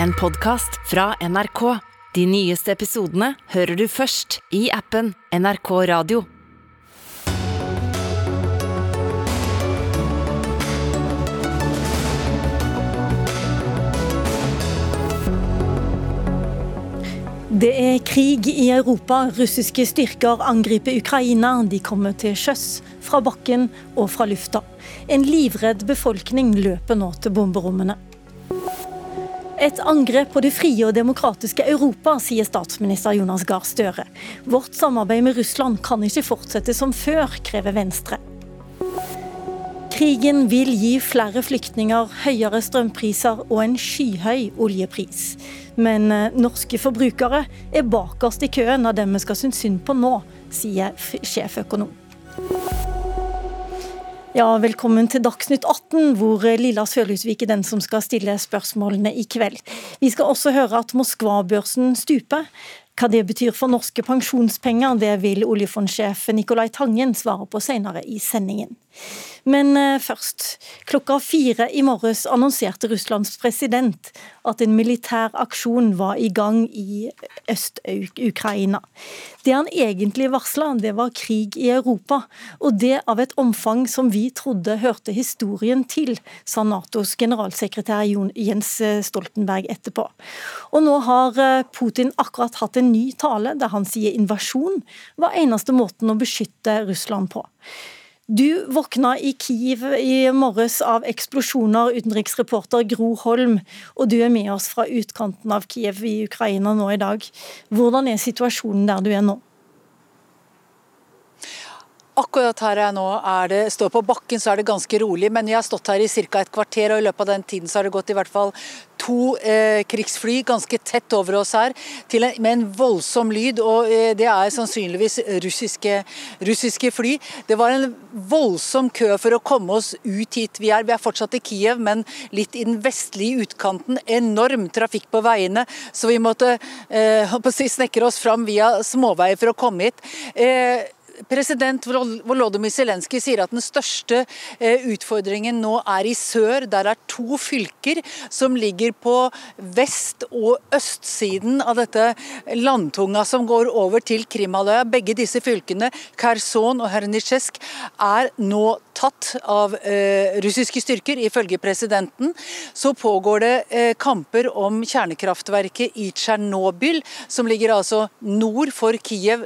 en podkast fra NRK. De nyeste episodene hører du først i appen NRK Radio. Det er krig i Europa. Russiske styrker angriper Ukraina. De kommer til sjøs, fra bakken og fra lufta. En livredd befolkning løper nå til bomberommene. Et angrep på det frie og demokratiske Europa, sier statsminister Jonas Gahr Støre. Vårt samarbeid med Russland kan ikke fortsette som før, krever Venstre. Krigen vil gi flere flyktninger, høyere strømpriser og en skyhøy oljepris. Men eh, norske forbrukere er bakerst i køen av dem vi skal synes synd på nå, sier sjeføkonom. Ja, velkommen til Dagsnytt 18, hvor Lilla Sørhusvik er den som skal stille spørsmålene i kveld. Vi skal også høre at Moskva-børsen stuper. Hva det betyr for norske pensjonspenger, det vil oljefondsjef Nicolai Tangen svare på senere i sendingen. Men eh, først. Klokka fire i morges annonserte Russlands president at en militær aksjon var i gang i Øst-Ukraina. Det han egentlig varsla, det var krig i Europa, og det av et omfang som vi trodde hørte historien til, sa Natos generalsekretær Jens Stoltenberg etterpå. Og nå har eh, Putin akkurat hatt en ny tale der han sier invasjon var eneste måten å beskytte Russland på. Du våkna i Kiev i morges av eksplosjoner, utenriksreporter Gro Holm, og du er med oss fra utkanten av Kiev i Ukraina nå i dag. Hvordan er situasjonen der du er nå? Akkurat her jeg nå det, står på bakken, så er det ganske rolig. Men jeg har stått her i ca. et kvarter, og i løpet av den tiden så har det gått i hvert fall to eh, krigsfly ganske tett over oss her, en, med en voldsom lyd. og eh, Det er sannsynligvis russiske, russiske, fly. Det var en voldsom kø for å komme oss ut hit vi er. Vi er fortsatt i Kiev, men litt i den vestlige utkanten. Enorm trafikk på veiene, så vi måtte eh, snekre oss fram via småveier for å komme hit. Eh, President Volodymyr Zelenskyj sier at den største eh, utfordringen nå er i sør. Der er to fylker som ligger på vest- og østsiden av dette landtunga som går over til Krimhalvøya. Begge disse fylkene, Kherson og Hernitsjesk, er nå tatt av eh, russiske styrker, ifølge presidenten. Så pågår det eh, kamper om kjernekraftverket i Tsjernobyl, som ligger altså nord for Kiev,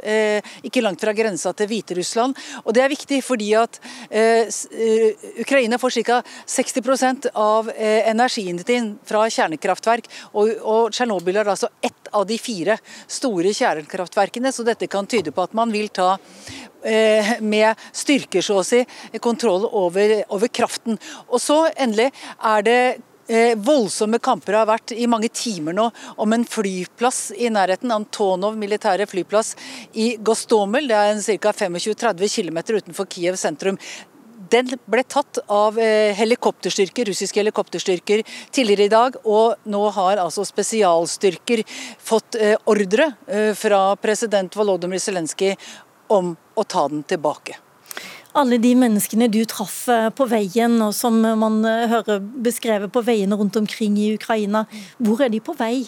ikke langt fra grensa til Hviterussland. Og Det er viktig fordi at eh, eh Ukraina får ca. 60 av eh, energien sin fra kjernekraftverk. Og, og Tsjernobyl er altså ett av de fire store kjernekraftverkene, så dette kan tyde på at man vil ta eh, med styrker, så å si, kontroll over, over kraften. Og så endelig er det Eh, voldsomme kamper har vært i mange timer nå om en flyplass i nærheten. Antonov militære flyplass i Gostomel. Det er ca. 25-30 km utenfor Kiev sentrum. Den ble tatt av eh, helikopterstyrker, russiske helikopterstyrker tidligere i dag, og nå har altså spesialstyrker fått eh, ordre fra president Volodymyr Zelenskyj om å ta den tilbake alle de menneskene du traff eh, på veien, og som man eh, hører beskrevet på veiene rundt omkring i Ukraina, hvor er de på vei?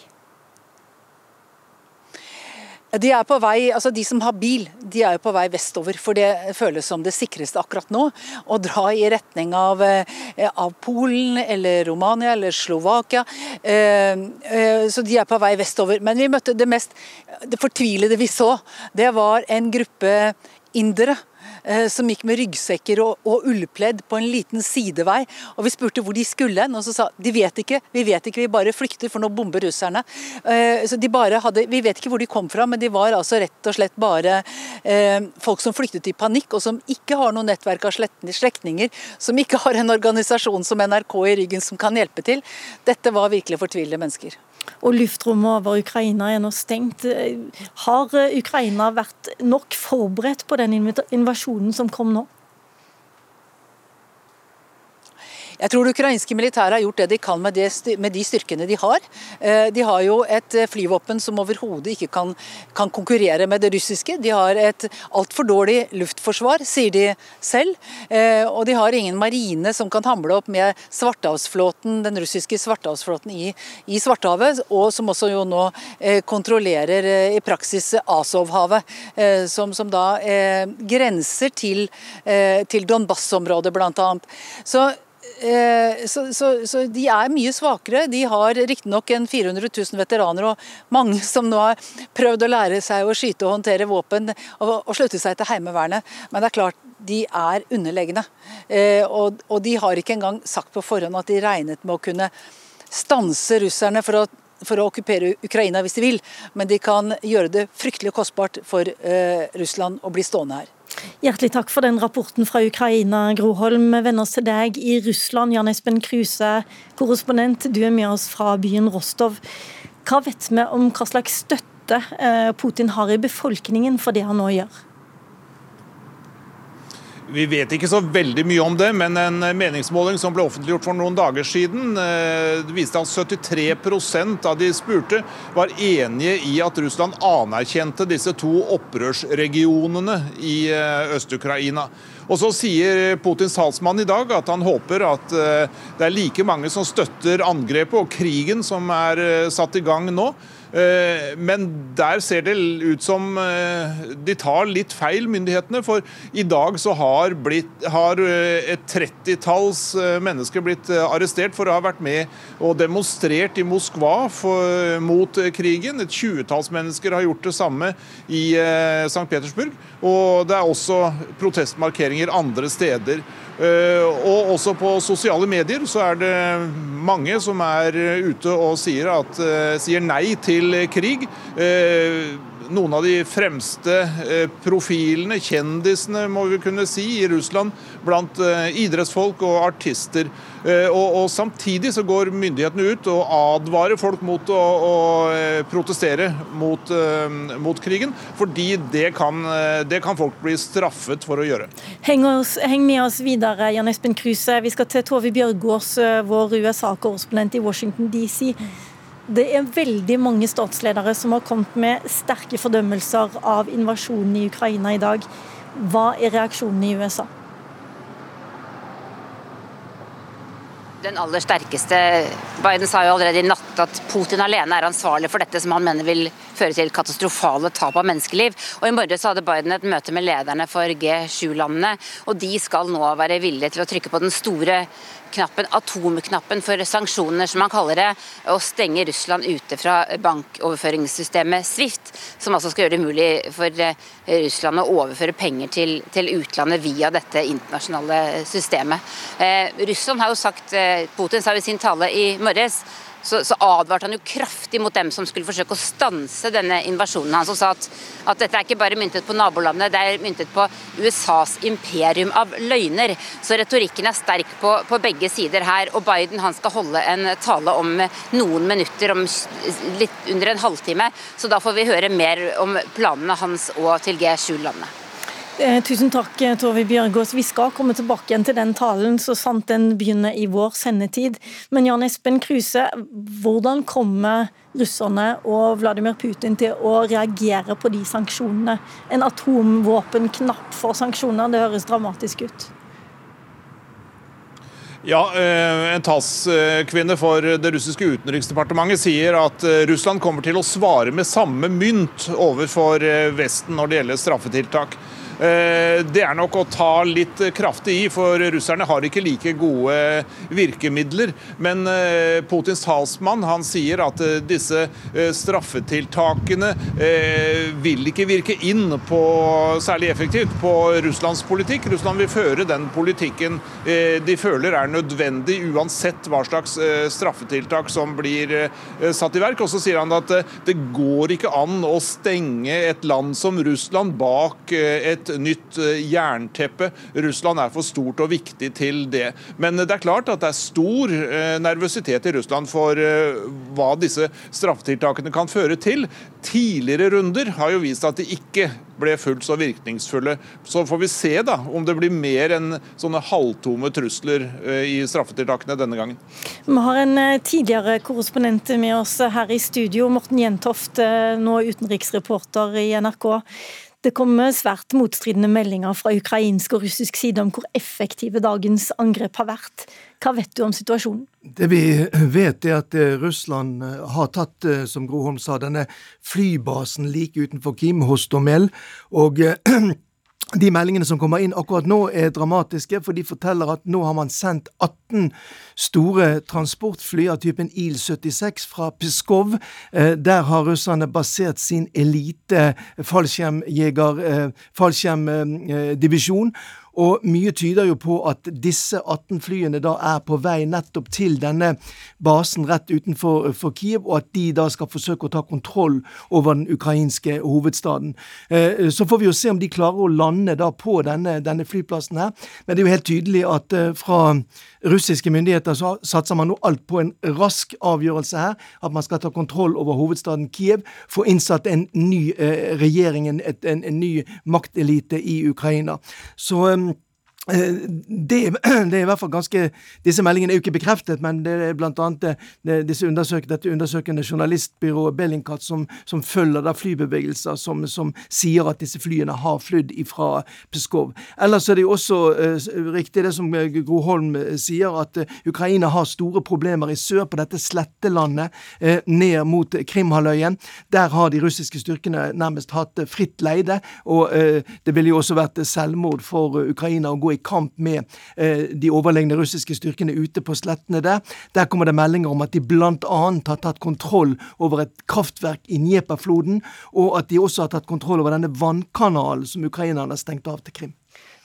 De er på vei, altså de som har bil, de er jo på vei vestover. For det føles som det sikreste akkurat nå. Å dra i retning av, eh, av Polen eller Romania eller Slovakia. Så de er på vei vestover. Men vi møtte det mest det fortvilede vi så. Det var en gruppe indere som gikk med ryggsekker og, og, ullpledd på en liten sidevei. og Vi spurte hvor de skulle hen, og så sa de vet ikke, vi vet ikke, vi bare flykter, for nå bomber russerne. Eh, så de bare hadde, Vi vet ikke hvor de kom fra, men de var altså rett og slett bare eh, folk som flyktet i panikk, og som ikke har noe nettverk av slektninger, som ikke har en organisasjon som NRK i ryggen som kan hjelpe til. Dette var virkelig fortvilte mennesker og luftrommet over Ukraina er nå stengt. Har Ukraina vært nok forberedt på den invasjonen som kom nå? Jeg tror det ukrainske militæret har gjort det de kan med, de styrkene de har. Eh, de har jo et eh, flyvåpen som overhodet ikke kan, kan, konkurrere med det russiske. De har et altfor dårlig luftforsvar, sier de selv. Eh, og de har ingen marine som kan hamle opp med Svartehavsflåten, den russiske Svartehavsflåten i, i Svartehavet, og som også jo nå kontrollerer i praksis Azovhavet, som, som da grenser til, til Donbass-området bl.a. Så så, så, så, de er mye svakere. De har riktignok en 400 000 veteraner og mange som nå har prøvd å lære seg å skyte og håndtere våpen og, og slutte seg til Heimevernet. Men det er klart, de er underlegne. Eh, og, og de har ikke engang sagt på forhånd at de regnet med å kunne stanse russerne for å for å okkupere Ukraina hvis de vil, men de kan gjøre det fryktelig kostbart for eh, Russland å bli stående her. Hjertelig takk for den rapporten fra Ukraina, Groholm. Vi vender oss til deg i Russland. Jan Espen Kruse, korrespondent, du er med oss fra byen Rostov. Hva vet vi om hva slags støtte eh, Putin har i befolkningen for det han nå gjør? Vi vet ikke så veldig mye om det, men en meningsmåling som ble offentliggjort for noen dager siden, eh, viste at 73% av de spurte var enige i at Russland anerkjente disse to opprørsregionene i eh, Øst-Ukraina. Og Så sier Putins talsmann i dag at han håper at eh, det er like mange som støtter angrepet og krigen som er satt i gang nå. Eh, men der ser det ut som eh, de tar litt feil, myndighetene. For i dag så har, blitt, har eh, et trettitalls mennesker blitt arrestert for å ha vært med og demonstrert i Moskva for, mot krigen. Et tjuetalls mennesker har gjort det samme i St. Petersburg. Og det er også protestmarkeringer andre steder. Eh, og også på sosiale medier så er det mange som er ute og sier, at, eh, sier nei til krig. Eh, noen av de fremste profilene, kjendisene må vi kunne si, i Russland blant idrettsfolk og artister. Eh, og, og Samtidig så går myndighetene ut og advarer folk mot å, å protestere mot, mot, krigen, fordi det kan, det kan, folk bli straffet for å gjøre. Heng, oss, heng med oss videre, Jan Espen Kruse. Vi skal til Tove Bjørgaas, vår USA-korrespondent i Washington DC. Det er veldig mange statsledere som har kommet med sterke fordømmelser av invasjonen i Ukraina i dag. Hva er reaksjonen i USA? Den aller sterkeste Biden sa jo allerede i natt at Putin alene er ansvarlig for dette som han mener vil føre til katastrofale tap av menneskeliv. Og I morges hadde Biden et møte med lederne for G7-landene, og de skal nå være villige til å trykke på den store knappen, atomknappen for sanksjoner, som han kaller det, og stenge Russland ute fra bankoverføringssystemet Swift, som altså skal gjøre det mulig for eh, Russland å overføre penger til, til utlandet via dette internasjonale systemet. Eh, Russland har jo sagt, eh, Putin sa i sin tale i morges så, så, advarte han jo kraftig mot dem som skulle forsøke å stanse denne invasjonen hans, og sa at, at dette er ikke bare myntet på nabolandene, det er myntet på USAs imperium av løgner. Så retorikken er sterk på, på begge sider her. Og Biden han skal holde en tale om noen minutter, om litt under en halvtime. Så da får vi høre mer om planene hans og til G7-landene. Eh, tusen takk, eh, Tove Bjørgaas. Vi skal komme tilbake igjen til den talen, så sant den begynner i vår sendetid. Men Jan Espen Kruse, hvordan kommer russerne og Vladimir Putin til å reagere på de sanksjonene? En atomvåpenknapp for sanksjoner, det høres dramatisk ut. Ja, eh, En talskvinne for det russiske utenriksdepartementet sier at Russland kommer til å svare med samme mynt overfor Vesten når det gjelder straffetiltak. Eh, det er nok å ta litt kraftig i, for russerne har ikke like gode virkemidler. Men eh, Putins talsmann han sier at eh, disse straffetiltakene vil ikke virke inn på særlig effektivt på Russlands politikk. Russland vil føre den politikken de føler er nødvendig, uansett hva slags straffetiltak som blir satt i verk. Og så sier han at det går ikke an å stenge et land som Russland bak et nytt jernteppe. Russland er for stort og viktig til det. Men det er klart at det er stor nervøsitet i Russland for hva disse straffetiltakene kan føre til. Tidligere runder har jo vist at de ikke ble fullt så virkningsfulle. Så får vi se da om det blir mer enn sånne halvtomme trusler eh, i straffetiltakene denne gangen. Vi har en eh, tidligere korrespondent med oss her i studio, Morten Jentoft, eh, nå utenriksreporter i NRK. Det kommer svært motstridende meldinger fra ukrainsk og russisk side om hvor effektive dagens angrep har vært. Hva vet du om situasjonen? Det vi vet er at eh, Russland eh, har tatt, eh, som Groholm sa, denne flybasen like utenfor Kim, Hostomel. Og De meldingene som kommer inn akkurat nå er dramatiske, for de forteller at nå har man sendt 18 store transportfly av typen Il-76 fra Pskov. Eh, der har russerne basert sin elite eh, fallskjermdivisjon. Og mye tyder jo på at disse 18 flyene da er på vei nettopp til denne basen rett utenfor Kiev, og at de da skal forsøke å ta kontroll over den ukrainske hovedstaden. Eh, så får vi jo se om de klarer å lande da på denne, denne flyplassen her. Men det er jo helt tydelig at eh, fra russiske myndigheter så satser man nå alt på en rask avgjørelse her. At man skal ta kontroll over hovedstaden Kiev, få innsatt en ny eh, regjering, en, en, en ny maktelite i Ukraina. Så Eh, det, det, er i hvert fall ganske Disse meldingene er jo ikke bekreftet, men det er blant annet det, disse undersøk, dette undersøkende journalistbyrået Bellingcat som, som følger da flybevegelser som, som, sier at disse flyene har flydd fra Peskov. Ellers er det jo også uh, riktig det som Gro Holm sier, at Ukraina har store problemer i sør, på dette slettelandet uh, ned mot Krimhalvøyen. Der har de russiske styrkene nærmest hatt fritt leide, og det ville jo også vært selvmord for Ukraina å gå i kamp med eh, de overlegne russiske styrkene ute på slettene der. Der kommer det meldinger om at de bl.a. har tatt kontroll over et kraftverk i Dnepr-floden, og at de også har tatt kontroll over denne vannkanalen som ukrainerne har stengt av til Krim.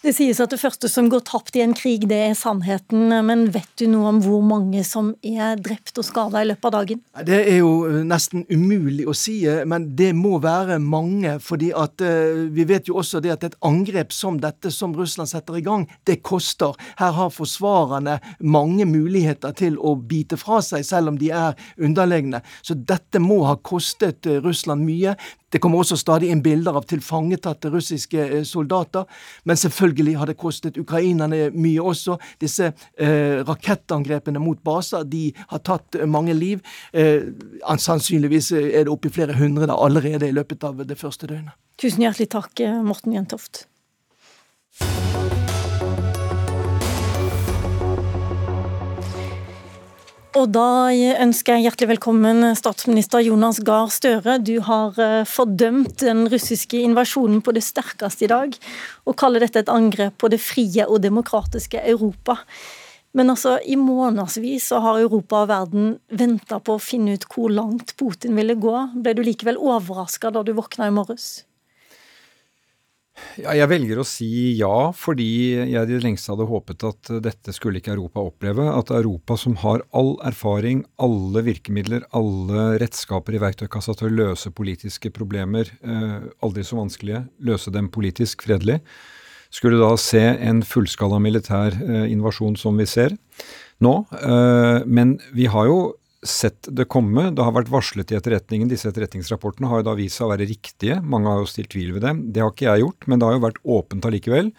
Det sies at det første som går tapt i en krig, det er sannheten. Men vet du noe om hvor mange som er drept og skada i løpet av dagen? Det er jo eh, nesten umulig å si, eh, men det må være mange. fordi at uh, vi vet jo også det at et angrep som dette, som Russland setter i gang, det koster. Her har forsvarerne mange muligheter til å bite fra seg, selv om de er underlegne. Så dette må ha kostet Russland mye. Det kommer også stadig inn bilder av tilfangetatte russiske eh, soldater. Men selvfølgelig har det kostet ukrainerne mye også. Disse eh, rakettangrepene mot baser de har tatt mange liv. Eh, sannsynligvis er det oppi flere hundre allerede i løpet av det første døgnet. Tusen hjertelig takk, Morten Jentoft. Og da ønsker jeg hjertelig velkommen statsminister Jonas Gahr Støre. Du har eh, fordømt den russiske invasjonen på det sterkeste i dag, og kaller dette et angrep på det frie og demokratiske Europa. Men altså, i månedsvis så har Europa og verden venta på å finne ut hvor langt Putin ville gå. Ble du likevel overraska da du våkna i morges? Ja, jeg velger å si ja, fordi jeg i det lengste hadde håpet at dette skulle ikke Europa oppleve. At Europa, som har all erfaring, alle virkemidler, alle redskaper i verktøykassa til å løse politiske problemer, eh, aldri så vanskelige, løse dem politisk fredelig, skulle da se en fullskala militær eh, invasjon som vi ser nå. Eh, men vi har jo sett det komme. Det har vært varslet i etterretningen. Disse etterretningsrapportene har jo da vist seg å være riktige. Mange har jo stilt tvil ved dem. Det har ikke jeg gjort, men det har jo vært åpent allikevel.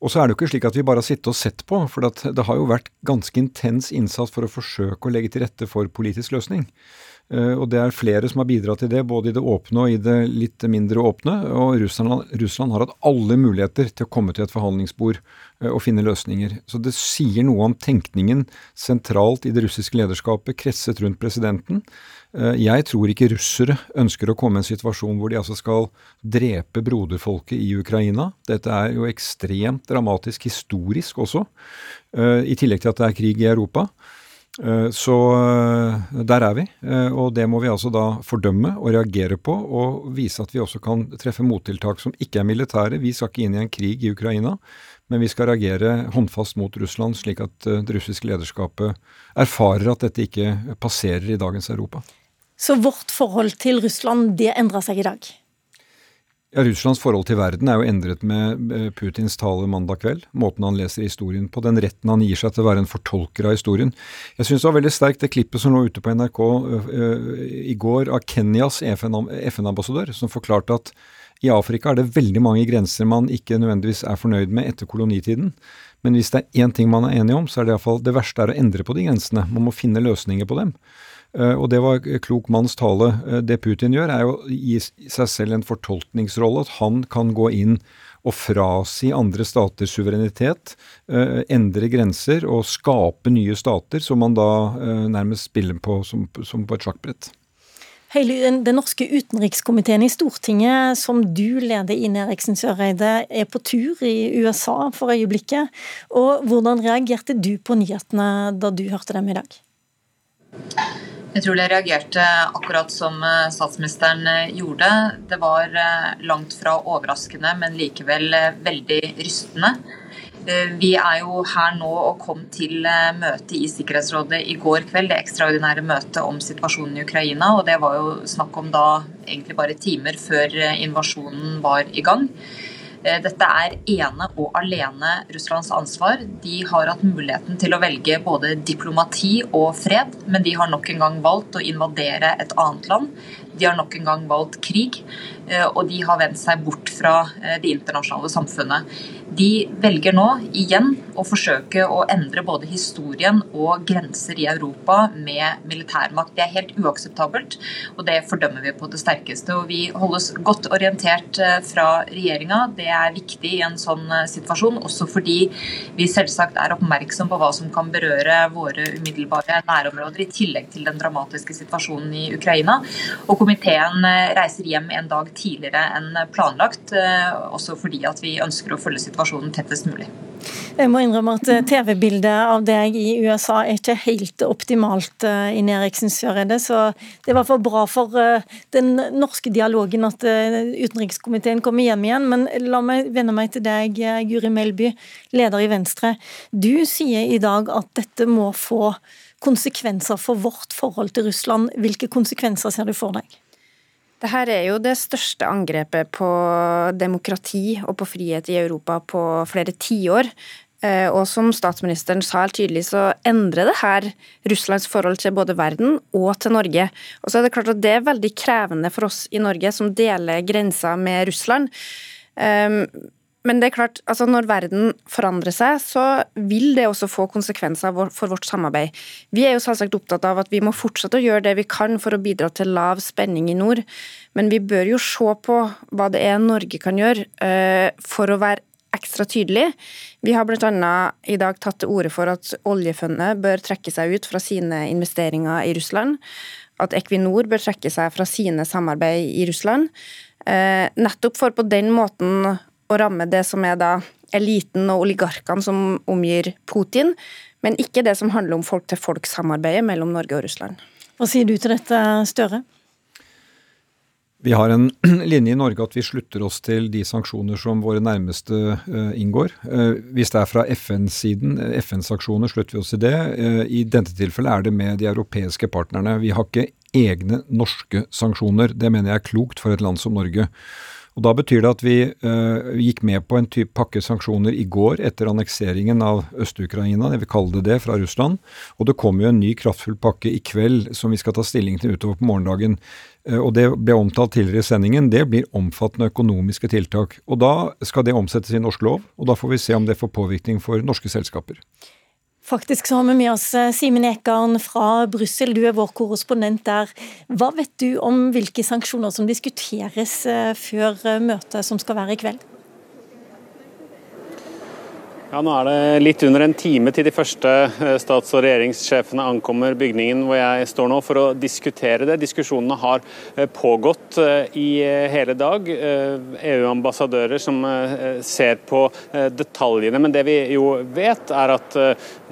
Og så er det jo ikke slik at vi bare har sittet og sett på, for det har jo vært ganske intens innsats for å forsøke å legge til rette for politisk løsning. Eh, og det er flere som har bidratt til det, både i det åpne og i det litt mindre åpne. Og Russland, Russland har hatt alle muligheter til å komme til et forhandlingsbord eh, og finne løsninger. Så det sier noe om tenkningen sentralt i det russiske lederskapet, kretset rundt presidenten. Eh, jeg tror ikke russere ønsker å komme i en situasjon hvor de altså skal drepe broderfolket i Ukraina. Dette er jo ekstremt dramatisk historisk også, i tillegg til at det er krig i Europa. Eh, så eh, der er vi, eh, og det må vi altså da fordømme og reagere på, og vise at vi også kan treffe mottiltak som ikke er militære. Vi skal ikke inn i en krig i Ukraina, men vi skal reagere håndfast mot Russland, slik at det russiske lederskapet erfarer at dette ikke passerer i dagens Europa. Så vårt forhold til Russland, det endrer seg i dag? Ja, Russlands forhold til verden er jo endret med Putins tale mandag kveld. Måten han leser historien på, den retten han gir seg til å være en fortolker av historien. Jeg syns det var veldig sterkt det klippet som lå ute på NRK uh, i går av Kenyas FN-ambassadør, som forklarte at i Afrika er det veldig mange grenser man ikke nødvendigvis er fornøyd med etter kolonitiden. Men hvis det er én ting man er enig om, så er det iallfall det verste er å endre på de grensene. Man må finne løsninger på dem. Eh, og det var klok manns tale. Eh, det Putin gjør, er jo å gi seg selv en fortolkningsrolle. At han kan gå inn og frasi andre staters suverenitet, eh, endre grenser og skape nye stater som man da nærmest spiller på som, som på et sjakkbrett. Hele den norske utenrikskomiteen i Stortinget, som du leder, Ine Eriksen Søreide, er på tur i USA for øyeblikket. Og Hvordan reagerte du på nyhetene da du hørte dem i dag? Jeg tror jeg reagerte akkurat som eh, statsministeren eh, gjorde. Det var eh, langt fra overraskende, men likevel veldig rystende. Vi er jo her nå og kom til møtet i Sikkerhetsrådet i går kveld, det ekstraordinære møtet om situasjonen i Ukraina. og Det var jo snakk om da egentlig bare timer før invasjonen var i gang. Eh, dette er ene og alene Russlands ansvar. De har hatt muligheten til å velge både diplomati og fred, men de har nok en gang valgt å invadere et annet land. De har nok en gang valgt krig, eh, og de har vendt seg bort fra eh, det internasjonale samfunnet. De velger nå igjen å forsøke å endre både historien og grenser i Europa med militærmakt. Det er helt uakseptabelt, og det fordømmer vi på det sterkeste. Og vi holdes godt orientert eh, fra regjeringa. Det er viktig i en sånn situasjon, også fordi vi selvsagt er oppmerksom på hva som kan berøre våre umiddelbare nærområder, i tillegg til den dramatiske situasjonen i Ukraina. Og komiteen eh, reiser hjem en dag tidligere enn planlagt, også fordi at vi ønsker å følge situasjonen tettest mulig. Jeg må innrømme at eh, TV-bildet av deg i USA er ikke helt optimalt, eh, Ine Eriksen Søreide. Så det er i hvert fall bra for eh, den norske dialogen at utenrikskomiteen kommer hjem igjen. Men la meg vende meg til deg, Guri Melby, leder i Venstre. Du sier i dag at dette må få konsekvenser for vårt forhold til Russland. Hvilke konsekvenser ser du for deg? Dette er jo det største angrepet på demokrati og på frihet i Europa på flere tiår. Eh, og som statsministeren sa helt tydelig, så endrer det her Russlands forhold til både verden og til Norge. Og så er det klart at det er veldig krevende for oss i Norge, som deler grensa med Russland. Men det er klart, altså når verden forandrer seg, så vil det også få konsekvenser for vårt samarbeid. Vi er jo selvsagt opptatt av at vi må fortsette å gjøre det vi kan for å bidra til lav spenning i nord, men vi bør jo se på hva det er Norge kan gjøre uh, for å være ekstra tydelig. Vi har bl.a. i dag tatt til orde for at oljefondet bør trekke seg ut fra sine investeringer i Russland. At Equinor bør trekke seg fra sine samarbeid i Russland. Uh, nettopp for på den måten å ramme det som er da eliten og oligarkene som omgir Putin, men ikke det som handler om folk-til-folk-samarbeidet mellom Norge og Russland. Hva sier du til dette, Støre? Vi har en linje i Norge at vi slutter oss til de sanksjoner som våre nærmeste uh, inngår. Uh, hvis det er fra FN-siden, FN-sanksjoner, slutter vi oss til det. I dette tilfellet er det med de europeiske partnerne. Vi har ikke egne norske sanksjoner. Det mener jeg er klokt for et land som Norge. Og Da betyr det at vi uh, gikk med på en type pakke sanksjoner i går etter annekseringen av Øst-Ukraina, jeg vil kalle det det, fra Russland. Og det kommer jo en ny kraftfull pakke i kveld som vi skal ta stilling til utover på morgendagen. Uh, og Det ble omtalt tidligere i sendingen. Det blir omfattende økonomiske tiltak. Og Da skal det omsettes i norsk lov, og da får vi se om det får påvirkning for norske selskaper. Faktisk så har vi med oss eh, Simen Ekern fra Brussel, du er vår korrespondent der. Hva vet du om hvilke sanksjoner som diskuteres eh, før eh, møtet som skal være i kveld? Ja, Nå er det litt under en time til de første eh, stats- og regjeringssjefene ankommer bygningen hvor jeg står nå, for å diskutere det. Diskusjonene har eh, pågått eh, i hele dag. EU-ambassadører som ser på detaljene. Men det vi jo vet, er at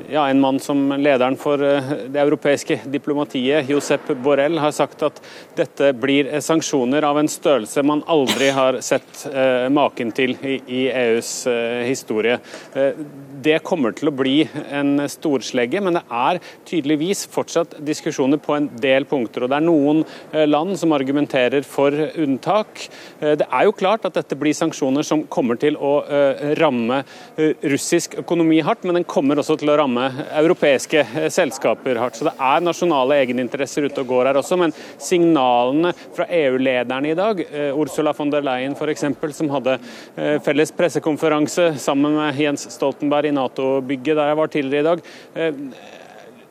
ja, en mann som lederen for det europeiske diplomatiet, Josep Borrell, har sagt at dette blir sanksjoner av en størrelse man aldri har sett maken til i EUs historie. Det kommer til å bli en storslegge, men det er tydeligvis fortsatt diskusjoner på en del punkter. og Det er noen land som argumenterer for unntak. Det er jo klart at dette blir sanksjoner som kommer til å ramme russisk økonomi hardt, men den kommer også til å ramme europeiske selskaper hardt. Så det er nasjonale egeninteresser ute og går her også, men signalene fra EU-lederne i dag, Ursula von der Leyen f.eks., som hadde felles pressekonferanse sammen med Jens Stoltenberg i Nato-bygget der jeg var tidligere i dag, eh,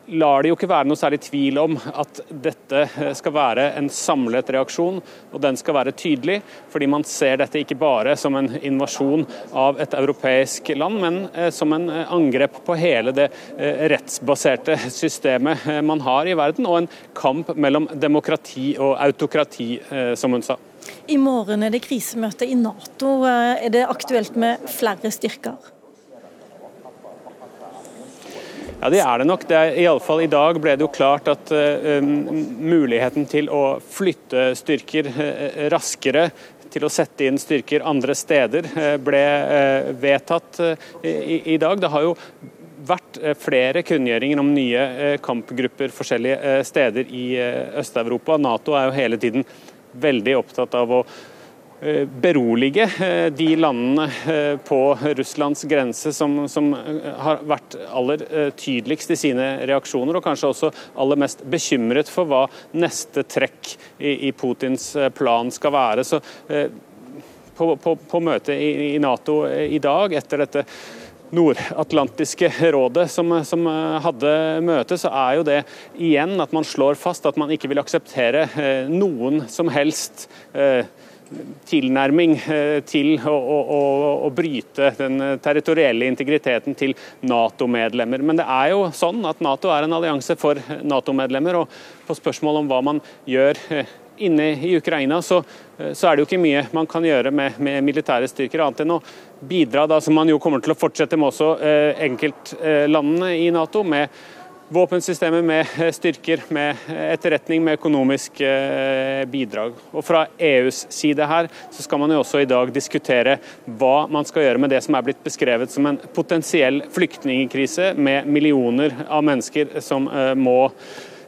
lar det jo ikke være noe særlig tvil om at dette skal være en samlet reaksjon, og den skal være tydelig. Fordi man ser dette ikke bare som en invasjon av et europeisk land, men eh, som en eh, angrep på hele det rettsbaserte systemet man har i verden, og en kamp mellom demokrati og autokrati, som hun sa. I morgen er det krisemøte i Nato. Er det aktuelt med flere styrker? Ja, det er det nok. Det er, i, alle fall I dag ble det jo klart at uh, muligheten til å flytte styrker uh, raskere til å sette inn styrker andre steder ble vedtatt i, i, dag. Det har jo vært flere kunngjøringer om nye kampgrupper forskjellige steder i Øst-Europa. Nato er jo hele tiden veldig opptatt av å berolige eh, de landene eh, på Russlands grense som, som, har vært aller tydeligst i sine reaksjoner, og kanskje også aller mest bekymret for hva neste trekk i, i Putins plan skal være. Så på, på, på møtet i, i, Nato i dag, etter dette Nordatlantiske rådet som, som, hadde møte, så er jo det igjen at man slår fast at man ikke vil akseptere noen som helst eh, tilnærming eh, til å, å, å, bryte den territorielle integriteten til Nato-medlemmer. Men det er jo sånn at Nato er en allianse for Nato-medlemmer, og på spørsmål om hva man gjør eh, inne i Ukraina, så, eh, så, er det jo ikke mye man kan gjøre med, med militære styrker, annet enn å bidra, da, som man jo kommer til å fortsette med også enkeltlandene i Nato, med våpensystemer med eh, styrker, med eh, etterretning, med økonomisk eh, bidrag. Og Fra EUs side her så skal man jo også i dag diskutere hva man skal gjøre med det som er blitt beskrevet som en potensiell flyktningkrise med millioner av mennesker som må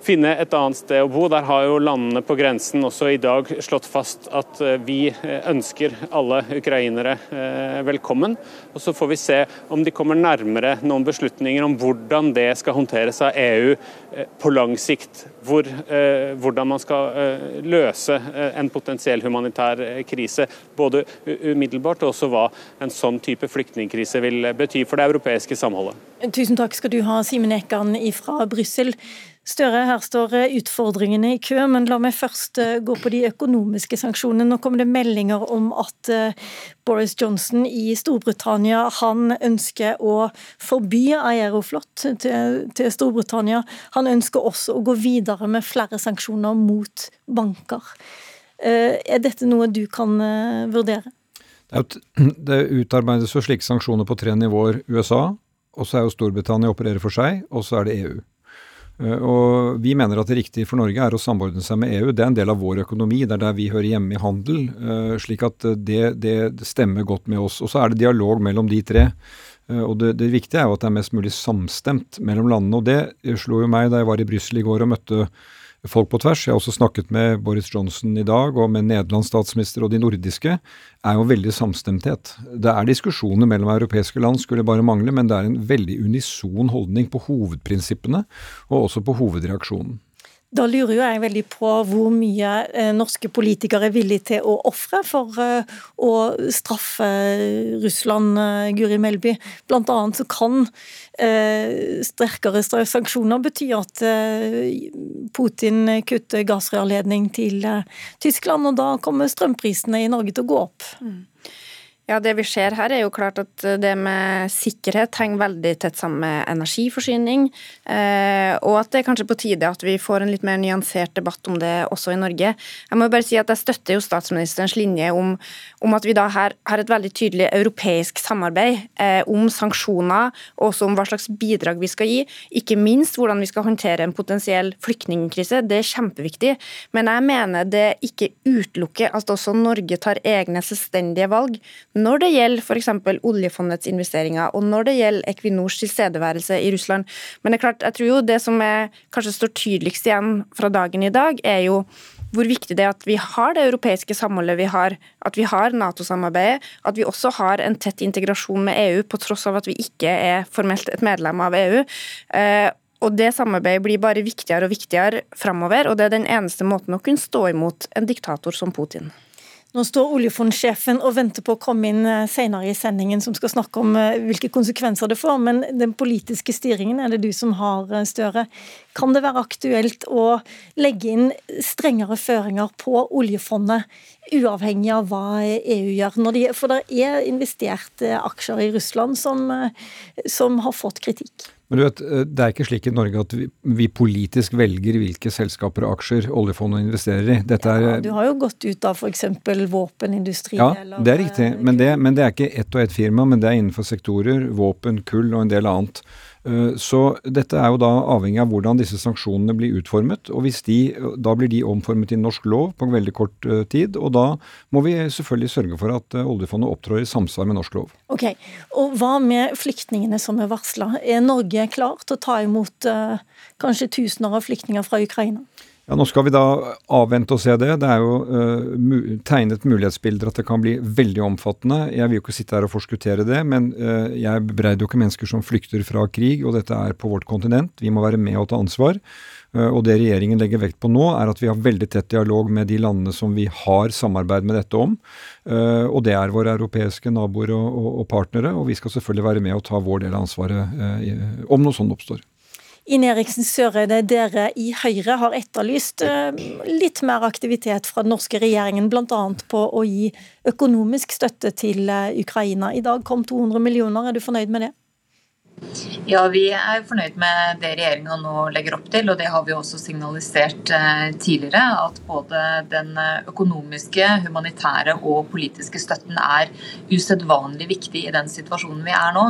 finne et annet sted å bo. Der har jo landene på grensen også i dag slått fast at eh, vi eh, ønsker alle ukrainere eh, velkommen. Og Så får vi se om de kommer nærmere noen beslutninger om hvordan det skal håndteres av EU på lang sikt. Hvor, hvordan man skal løse en potensiell humanitær krise. Både umiddelbart og også hva en sånn type flyktningkrise vil bety for det europeiske samholdet. Tusen takk skal du ha, Simen Ekan fra Brussel. Støre, her står eh, utfordringene i kø, men la meg først eh, gå på de økonomiske sanksjonene. Nå kommer det meldinger om at eh, Boris Johnson i Storbritannia han ønsker å forby Aeroflot til, til Storbritannia. Han ønsker også å gå videre med flere sanksjoner mot banker. Er dette noe du kan vurdere? Det utarbeides jo slike sanksjoner på tre nivåer. USA, og så er jo Storbritannia opererer for seg, og så er det EU. Eh, og Vi mener at det riktige for Norge er å samordne seg med EU. Det er en del av vår økonomi. Det er der vi hører hjemme i handel. Eh, slik at det, det stemmer godt med oss. Og så er det dialog mellom de tre. Eh, og det, det, viktige er jo at det er mest mulig samstemt mellom landene. Og det slo jo meg da jeg var i Brussel i går og møtte folk på tvers. Jeg har også snakket med Boris Johnson i dag, og med Nederlands statsminister og de nordiske. er jo veldig samstemthet. Det er diskusjoner mellom europeiske land, skulle bare mangle, men det er en veldig unison holdning på hovedprinsippene, og også på hovedreaksjonen. Da lurer jo jeg veldig på hvor mye eh, norske politikere er villige til å ofre for eh, å straffe Russland, eh, Guri Melby. Blant annet så kan sterkere sanksjoner bety at Putin kutter gassrørledning til Tyskland, og da kommer strømprisene i Norge til å gå opp. Mm. Ja, Det vi ser her, er jo klart at det med sikkerhet henger veldig tett sammen med energiforsyning. Eh, og at det er kanskje på tide at vi får en litt mer nyansert debatt om det også i Norge. Jeg må bare si at jeg støtter jo statsministerens linje om, om at vi da her har et veldig tydelig europeisk samarbeid eh, om sanksjoner, og også om hva slags bidrag vi skal gi. Ikke minst hvordan vi skal håndtere en potensiell flyktningkrise. Det er kjempeviktig. Men jeg mener det ikke utelukker at også Norge tar egne selvstendige valg når det gjelder f.eks. oljefondets investeringer, og når det gjelder Equinors tilstedeværelse i Russland. Men det er klart, jeg tror jo det som er, kanskje står tydeligst igjen fra dagen i dag, er jo hvor viktig det er at vi har det europeiske samholdet vi har, at vi har Nato-samarbeidet, at vi også har en tett integrasjon med EU, på tross av at vi ikke er formelt et medlem av EU. Eh, og Det samarbeidet blir bare viktigere og viktigere framover, og det er den eneste måten å kunne stå imot en diktator som Putin. Nå står oljefondsjefen og venter på å komme inn eh, senere i sendingen, som skal snakke om eh, hvilke konsekvenser det får. Men den politiske styringen er det du som har, eh, Støre. Kan det være aktuelt å legge inn strengere føringer på oljefondet, uavhengig av hva EU gjør? De, for det er investert aksjer i Russland som, som har fått kritikk. Men du vet, eh, Det er ikke slik i Norge at vi, vi politisk velger hvilke selskaper og aksjer oljefondet investerer i. Dette ja, du har jo gått ut av f.eks. våpenindustri. Ja, eller, det er riktig. Men det, men det, er ikke ett og ett firma, men det er innenfor sektorer. Våpen, kull og en del annet. Eh, så dette er jo da avhengig av hvordan disse sanksjonene blir utformet. og de, Da blir de omformet i norsk lov på veldig kort eh, tid. Og da må vi selvfølgelig sørge for at eh, oljefondet opptrår i samsvar med norsk lov. Ok, og Hva med flyktningene som er varsla? Er Norge klar til å ta imot kanskje tusener av flyktninger fra Ukraina? Ja, Nå skal vi da avvente og se det. Det er jo uh, tegnet mulighetsbilder at det kan bli veldig omfattende. Jeg vil jo ikke sitte her og forskuttere det, men uh, jeg bebreider jo ikke mennesker som flykter fra krig, og dette er på vårt kontinent. Vi må være med og ta ansvar. Uh, og det regjeringen legger vekt på nå, er at vi har veldig tett dialog med de landene som vi har samarbeid med dette om. Og det er våre europeiske naboer og, og, og partnere, og vi skal selvfølgelig være med og ta vår del av ansvaret om noe sånt oppstår. Ine Eriksen Søreide, dere i Høyre har etterlyst eh, litt mer aktivitet fra den norske regjeringen, bl.a. på å gi økonomisk støtte til eh, Ukraina. I dag kom 200 millioner, er du fornøyd med det? Ja, vi er fornøyd med det regjeringa nå legger opp til, og det har vi også signalisert eh, tidligere. At både den økonomiske, humanitære og politiske støtten er usedvanlig viktig i den situasjonen vi er nå.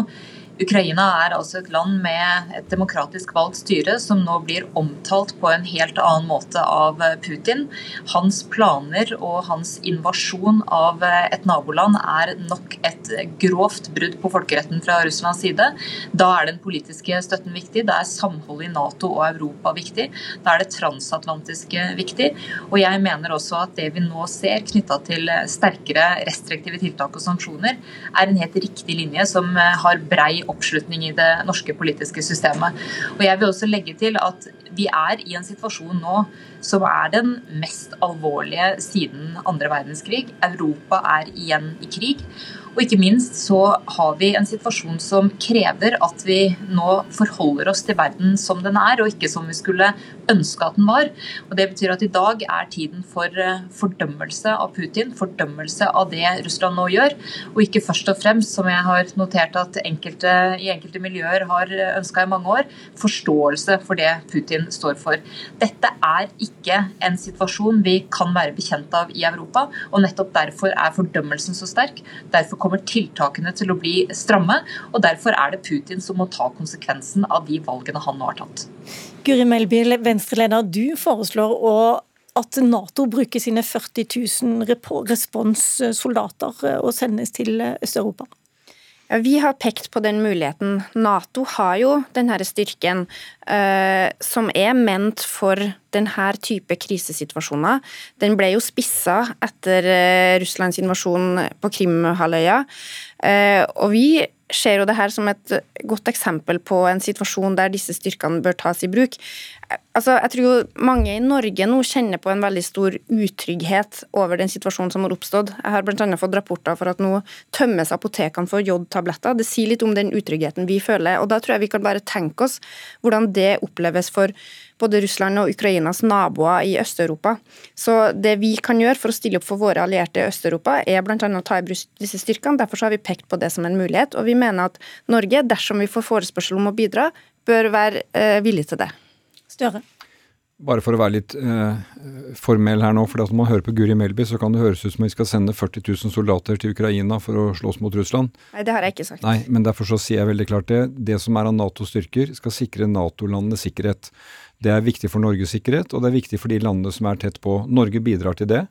Ukraina er altså et land med et demokratisk valgt styre som nå blir omtalt på en helt annen måte av Putin. Hans planer og hans invasjon av et naboland er nok et grovt brudd på folkeretten fra Russlands side. Da er den politiske støtten viktig, da er samholdet i Nato og Europa viktig. Da er det transatlantiske viktig. Og jeg mener også at det vi nå ser knytta til sterkere restriktive tiltak og sanksjoner, er en helt riktig linje som har brei oppslutning i det norske politiske systemet. Og jeg vil også legge til at vi er i en situasjon nå som er den mest alvorlige siden andre verdenskrig. Europa er igjen i krig. Og ikke minst så har vi en situasjon som krever at vi nå forholder oss til verden som den er, og ikke som vi skulle ønske at den var. Og Det betyr at i dag er tiden for eh, fordømmelse av Putin, fordømmelse av det Russland nå gjør, og ikke først og fremst, som jeg har notert at enkelte, i enkelte miljøer har ønska i mange år, forståelse for det Putin står for. Dette er ikke en situasjon vi kan være bekjent av i Europa, og nettopp derfor er fordømmelsen så sterk. Derfor kommer tiltakene til å bli stramme, og derfor er det Putin som må ta konsekvensen av de valgene han nå har tatt. Guri Melby, Venstre-leder, du foreslår å at Nato bruker sine 40 000 responssoldater eh, og sendes til eh, Øst-Europa? Ja, vi har pekt på den muligheten. Nato har jo denne styrken eh, som er ment for denne type krisesituasjoner. Den ble jo spissa etter eh, Russlands invasjon på Krimhalvøya. Eh, og vi ser jo det her som et godt eksempel på en situasjon der disse styrkene bør tas i bruk. Altså, jeg tror mange i Norge nå kjenner på en veldig stor utrygghet over den situasjonen som har oppstått. Jeg har bl.a. fått rapporter for at nå tømmes apotekene for jodtabletter. Det sier litt om den utryggheten vi føler. og Da tror jeg vi kan bare tenke oss hvordan det oppleves for både Russland og Ukrainas naboer i Øst-Europa. Så det vi kan gjøre for å stille opp for våre allierte i Øst-Europa, er bl.a. å ta i bruk disse styrkene. Derfor har vi pekt på det som en mulighet. Og vi mener at Norge, dersom vi får forespørsel om å bidra, bør være eh, villig til det. Støre. Bare for å være litt eh, formell her nå, for når man hører på Guri Melby, så kan det høres ut som vi skal sende 40 000 soldater til Ukraina for å slåss mot Russland. Nei, det har jeg ikke sagt. Nei, men derfor så sier jeg veldig klart det. Det som er av Nato-styrker, skal sikre Nato-landenes sikkerhet. Det er viktig for Norges sikkerhet, og det er viktig for de landene som er tett på. Norge bidrar til det.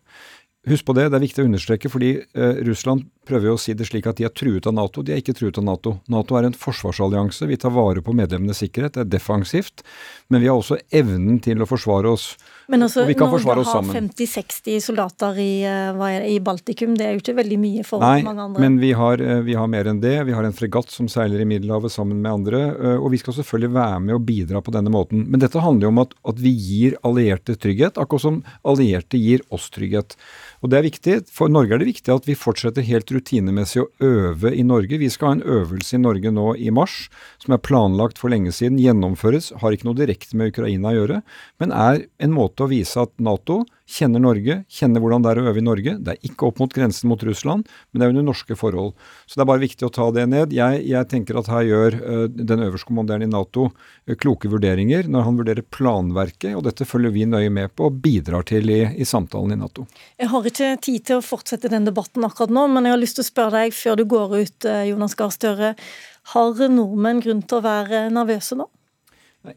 husk på det, det er viktig å understreke, fordi eh, Russland prøver å si det slik at de er truet av Nato. De er ikke truet av Nato. Nato er en forsvarsallianse. Vi tar vare på medlemmenes sikkerhet. Det er defensivt. Men vi har også evnen til å forsvare oss. Men altså, og vi kan Norge forsvare oss har sammen. 50-60 soldater i, eh, i Baltikum. Det er jo ikke veldig mye for Nei, mange andre. Nei, men vi har, eh, vi har mer enn det. Vi har en fregatt som seiler i Middelhavet sammen med andre. eh, Og vi skal selvfølgelig være med og bidra på denne måten. Men dette handler jo om at, at vi gir allierte trygghet, akkurat som allierte gir oss trygghet. Og det er viktig. For Norge er det viktig at vi fortsetter helt rutinemessig å øve i Norge. Vi skal ha en øvelse i Norge nå i mars, som er planlagt for lenge siden, gjennomføres. Har ikke noe direkte med Ukraina å gjøre, men er en måte å vise at Nato kjenner Norge, kjenner hvordan det er å øve i Norge. Det er ikke opp mot grensen mot Russland, men det er under norske forhold. Så det er bare viktig å ta det ned. Jeg, jeg tenker at her gjør uh, den øverstkommanderende i Nato uh, kloke vurderinger når han vurderer planverket, og dette følger vi nøye med på og bidrar til i, i samtalen i Nato. Jeg har ikke tid til å fortsette den debatten akkurat nå, men jeg har lyst til å spørre deg før du går ut, eh, Jonas Gahr Støre. Har nordmenn grunn til å være nervøse nå?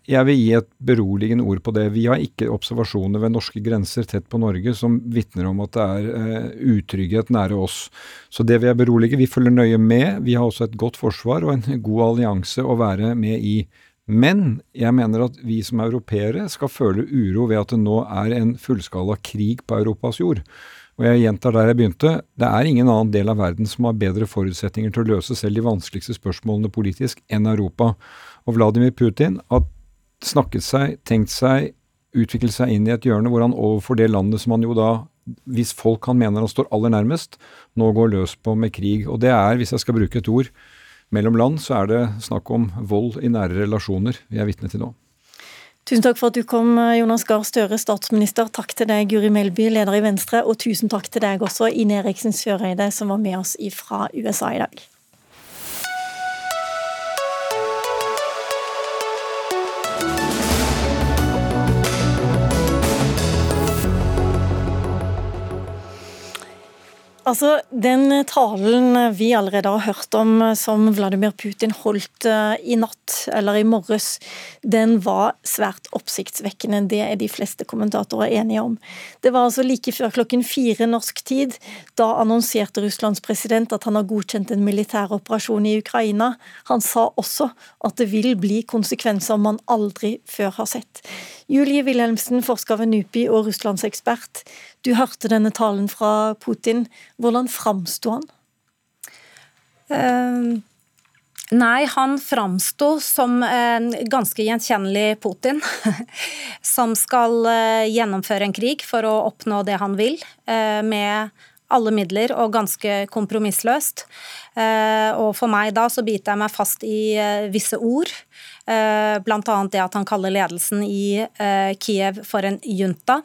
Jeg vil gi et beroligende ord på det. Vi har ikke observasjoner ved norske grenser tett på Norge som vitner om at det er uh, utrygghet nære oss. Så det vil jeg berolige. Vi følger nøye med. Vi har også et godt forsvar og en god allianse å være med i. Men jeg mener at vi som europeere skal føle uro ved at det nå er en fullskala krig på Europas jord. Og jeg gjentar der jeg begynte, det er ingen annen del av verden som har bedre forutsetninger til å løse selv de vanskeligste spørsmålene politisk enn Europa. Og Vladimir Putin har snakket seg, tenkt seg, utviklet seg inn i et hjørne hvor han overfor det landet som han jo da, hvis folk han mener han står aller nærmest, nå går løs på med krig. Og det er, hvis jeg skal bruke et ord, mellom land, så er det snakk om vold i nære relasjoner vi er vitne til nå. Tusen takk for at du kom, Jonas Gahr Støre, statsminister. Takk til deg, Guri Melby, leder i Venstre. Og tusen takk til deg også, Ine Eriksen Søreide, som var med oss fra USA i dag. Altså, Den talen vi allerede har hørt om som Vladimir Putin holdt i natt, eller i morges, den var svært oppsiktsvekkende. Det er de fleste kommentatorer enige om. Det var altså like før klokken fire norsk tid. Da annonserte Russlands president at han har godkjent en militær operasjon i Ukraina. Han sa også at det vil bli konsekvenser man aldri før har sett. Julie Wilhelmsen, forsker ved NUPI og russlandsekspert. Du hørte denne talen fra Putin. Hvordan framsto han? Uh, nei, han framsto som en ganske gjenkjennelig Putin. som skal uh, gjennomføre en krig for å oppnå det han vil, uh, med alle midler og ganske kompromissløst. Og for meg da så biter jeg meg fast i visse ord. Bl.a. det at han kaller ledelsen i Kiev for en junta.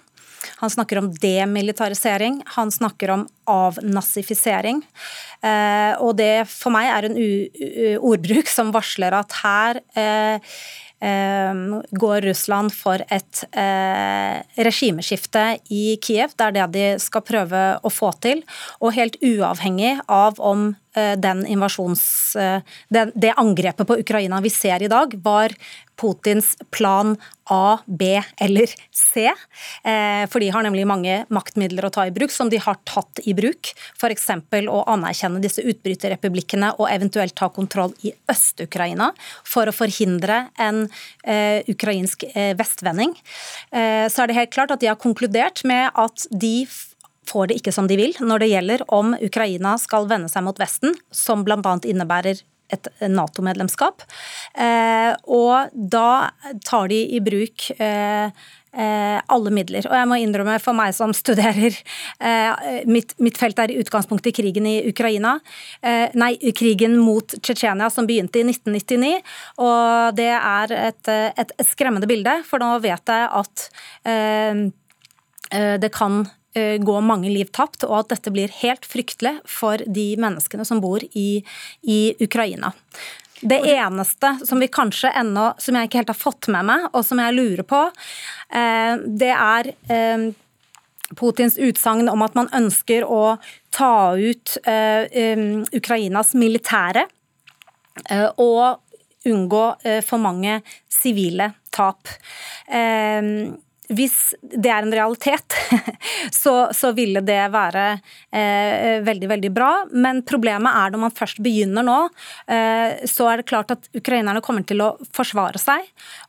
Han snakker om demilitarisering, han snakker om avnazifisering. Eh, og det for meg er en ordbruk som varsler at her eh, eh, går Russland for et regimeskifte i Kiev. Det er det de skal prøve å få til. Og helt uavhengig av om den invasjons... Det, det angrepet på Ukraina vi ser i dag, var Putins plan A, B eller C. For de har nemlig mange maktmidler å ta i bruk, som de har tatt i bruk. F.eks. å anerkjenne disse utbryterrepublikkene og eventuelt ta kontroll i Øst-Ukraina for å forhindre en uh, ukrainsk uh, vestvending. Så er det helt klart at de har konkludert med at de får det ikke som de vil når det gjelder om Ukraina skal vende seg mot Vesten, som bl.a. innebærer et Nato-medlemskap. Og da tar de i bruk alle midler. Og jeg må innrømme for meg som studerer mitt, mitt felt er i utgangspunktet krigen i Ukraina. Nei, krigen mot Tsjetsjenia som begynte i 1999. Og det er et, et skremmende bilde, for nå vet jeg at det kan gå mange liv tapt, og at dette blir helt fryktelig for de menneskene som bor i, i Ukraina. Det eneste som vi kanskje ennå, som jeg ikke helt har fått med meg, og som jeg lurer på, det er Putins utsagn om at man ønsker å ta ut Ukrainas militære og unngå for mange sivile tap hvis det er en realitet, så, så ville det være eh, veldig, veldig bra. Men problemet er når man først begynner nå, eh, så er det klart at ukrainerne kommer til å forsvare seg.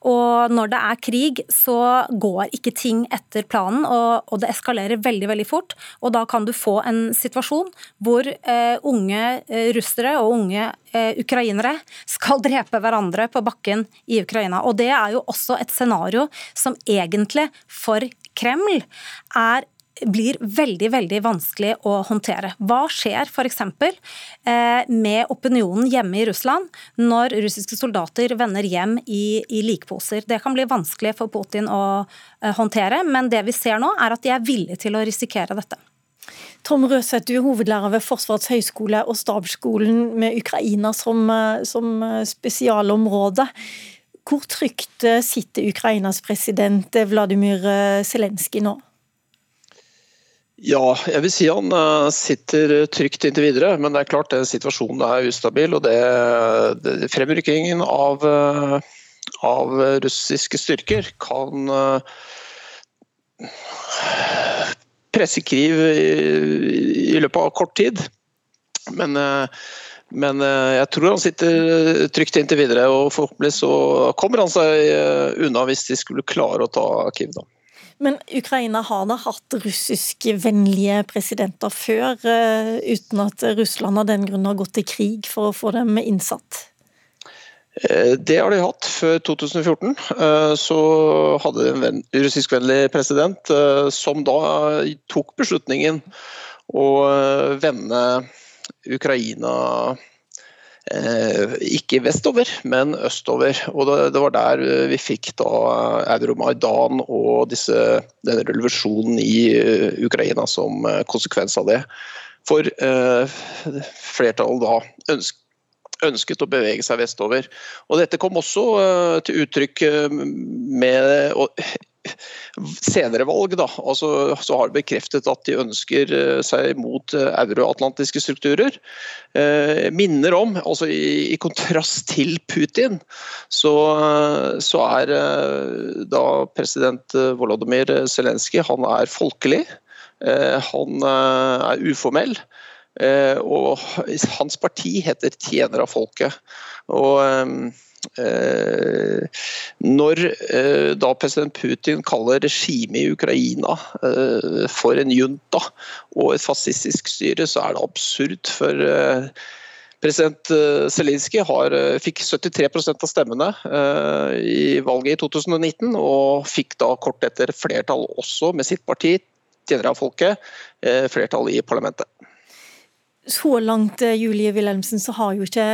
Og når det er krig, så går ikke ting etter planen, og, og det eskalerer veldig, veldig fort. Og da kan du få en situasjon hvor eh, unge eh, russere og unge eh, ukrainere skal drepe hverandre på bakken i Ukraina. Og det er jo også et scenario som egentlig for Kreml er blir veldig veldig vanskelig å håndtere. Hva skjer f.eks. Eh, med opinionen hjemme i Russland når russiske soldater vender hjem i, i likposer? Det kan bli vanskelig for Putin å eh, håndtere, men det vi ser nå er at de er villige til å risikere dette. Tom Røseth, du er hovedlærer ved Forsvarets høgskole og stabsskolen med Ukraina som, eh, som spesialområde. Hvor trygt eh, sitter Ukrainas president eh, Vladimir eh, Zelenskyj nå? Ja, jeg vil si han sitter trygt inntil videre, men det er klart det, situasjonen er ustabil. og det, det Fremrykkingen av, av, russiske styrker kan presse Kriv i, i løpet av kort tid. Men men eh, jeg tror han sitter trygt inntil videre, og forhåpentligvis så kommer han seg eh, unna hvis de skulle klare å ta Kiev. da. Men Ukraina har da hatt russiskvennlige presidenter før, eh, uten at Russland av den grunn har gått til krig for å få dem innsatt? Det har de hatt. Før 2014 så hadde de en russiskvennlig president som da tok beslutningen å vende Ukraina eh, ikke vestover, men østover. Og det, var der vi fikk da Euromaidan og disse, denne revolusjonen i uh, Ukraina som uh, konsekvens av det. For uh, flertallet da ønsket å bevege seg vestover. Og Dette kom også til uttrykk med senere valg da, altså, så har de bekreftet at de ønsker eh, seg mot eh, euroatlantiske strukturer. Eh, minner om, altså i, i, kontrast til Putin, så, så er eh, da president Volodymyr Zelenskyj han er folkelig. Eh, han er uformell. og hans parti heter Tjener av folket. Og Eh, når eh, da president Putin kaller regimet i Ukraina eh, for en junta og et fascistisk styre, så er det absurd. For president Zelinskyj fikk 73% av stemmene i valget i 2019, og fikk da kort etter flertall også med sitt parti, Tjenere flertall i parlamentet så langt eh, Julie Wilhelmsen, så har jo ikke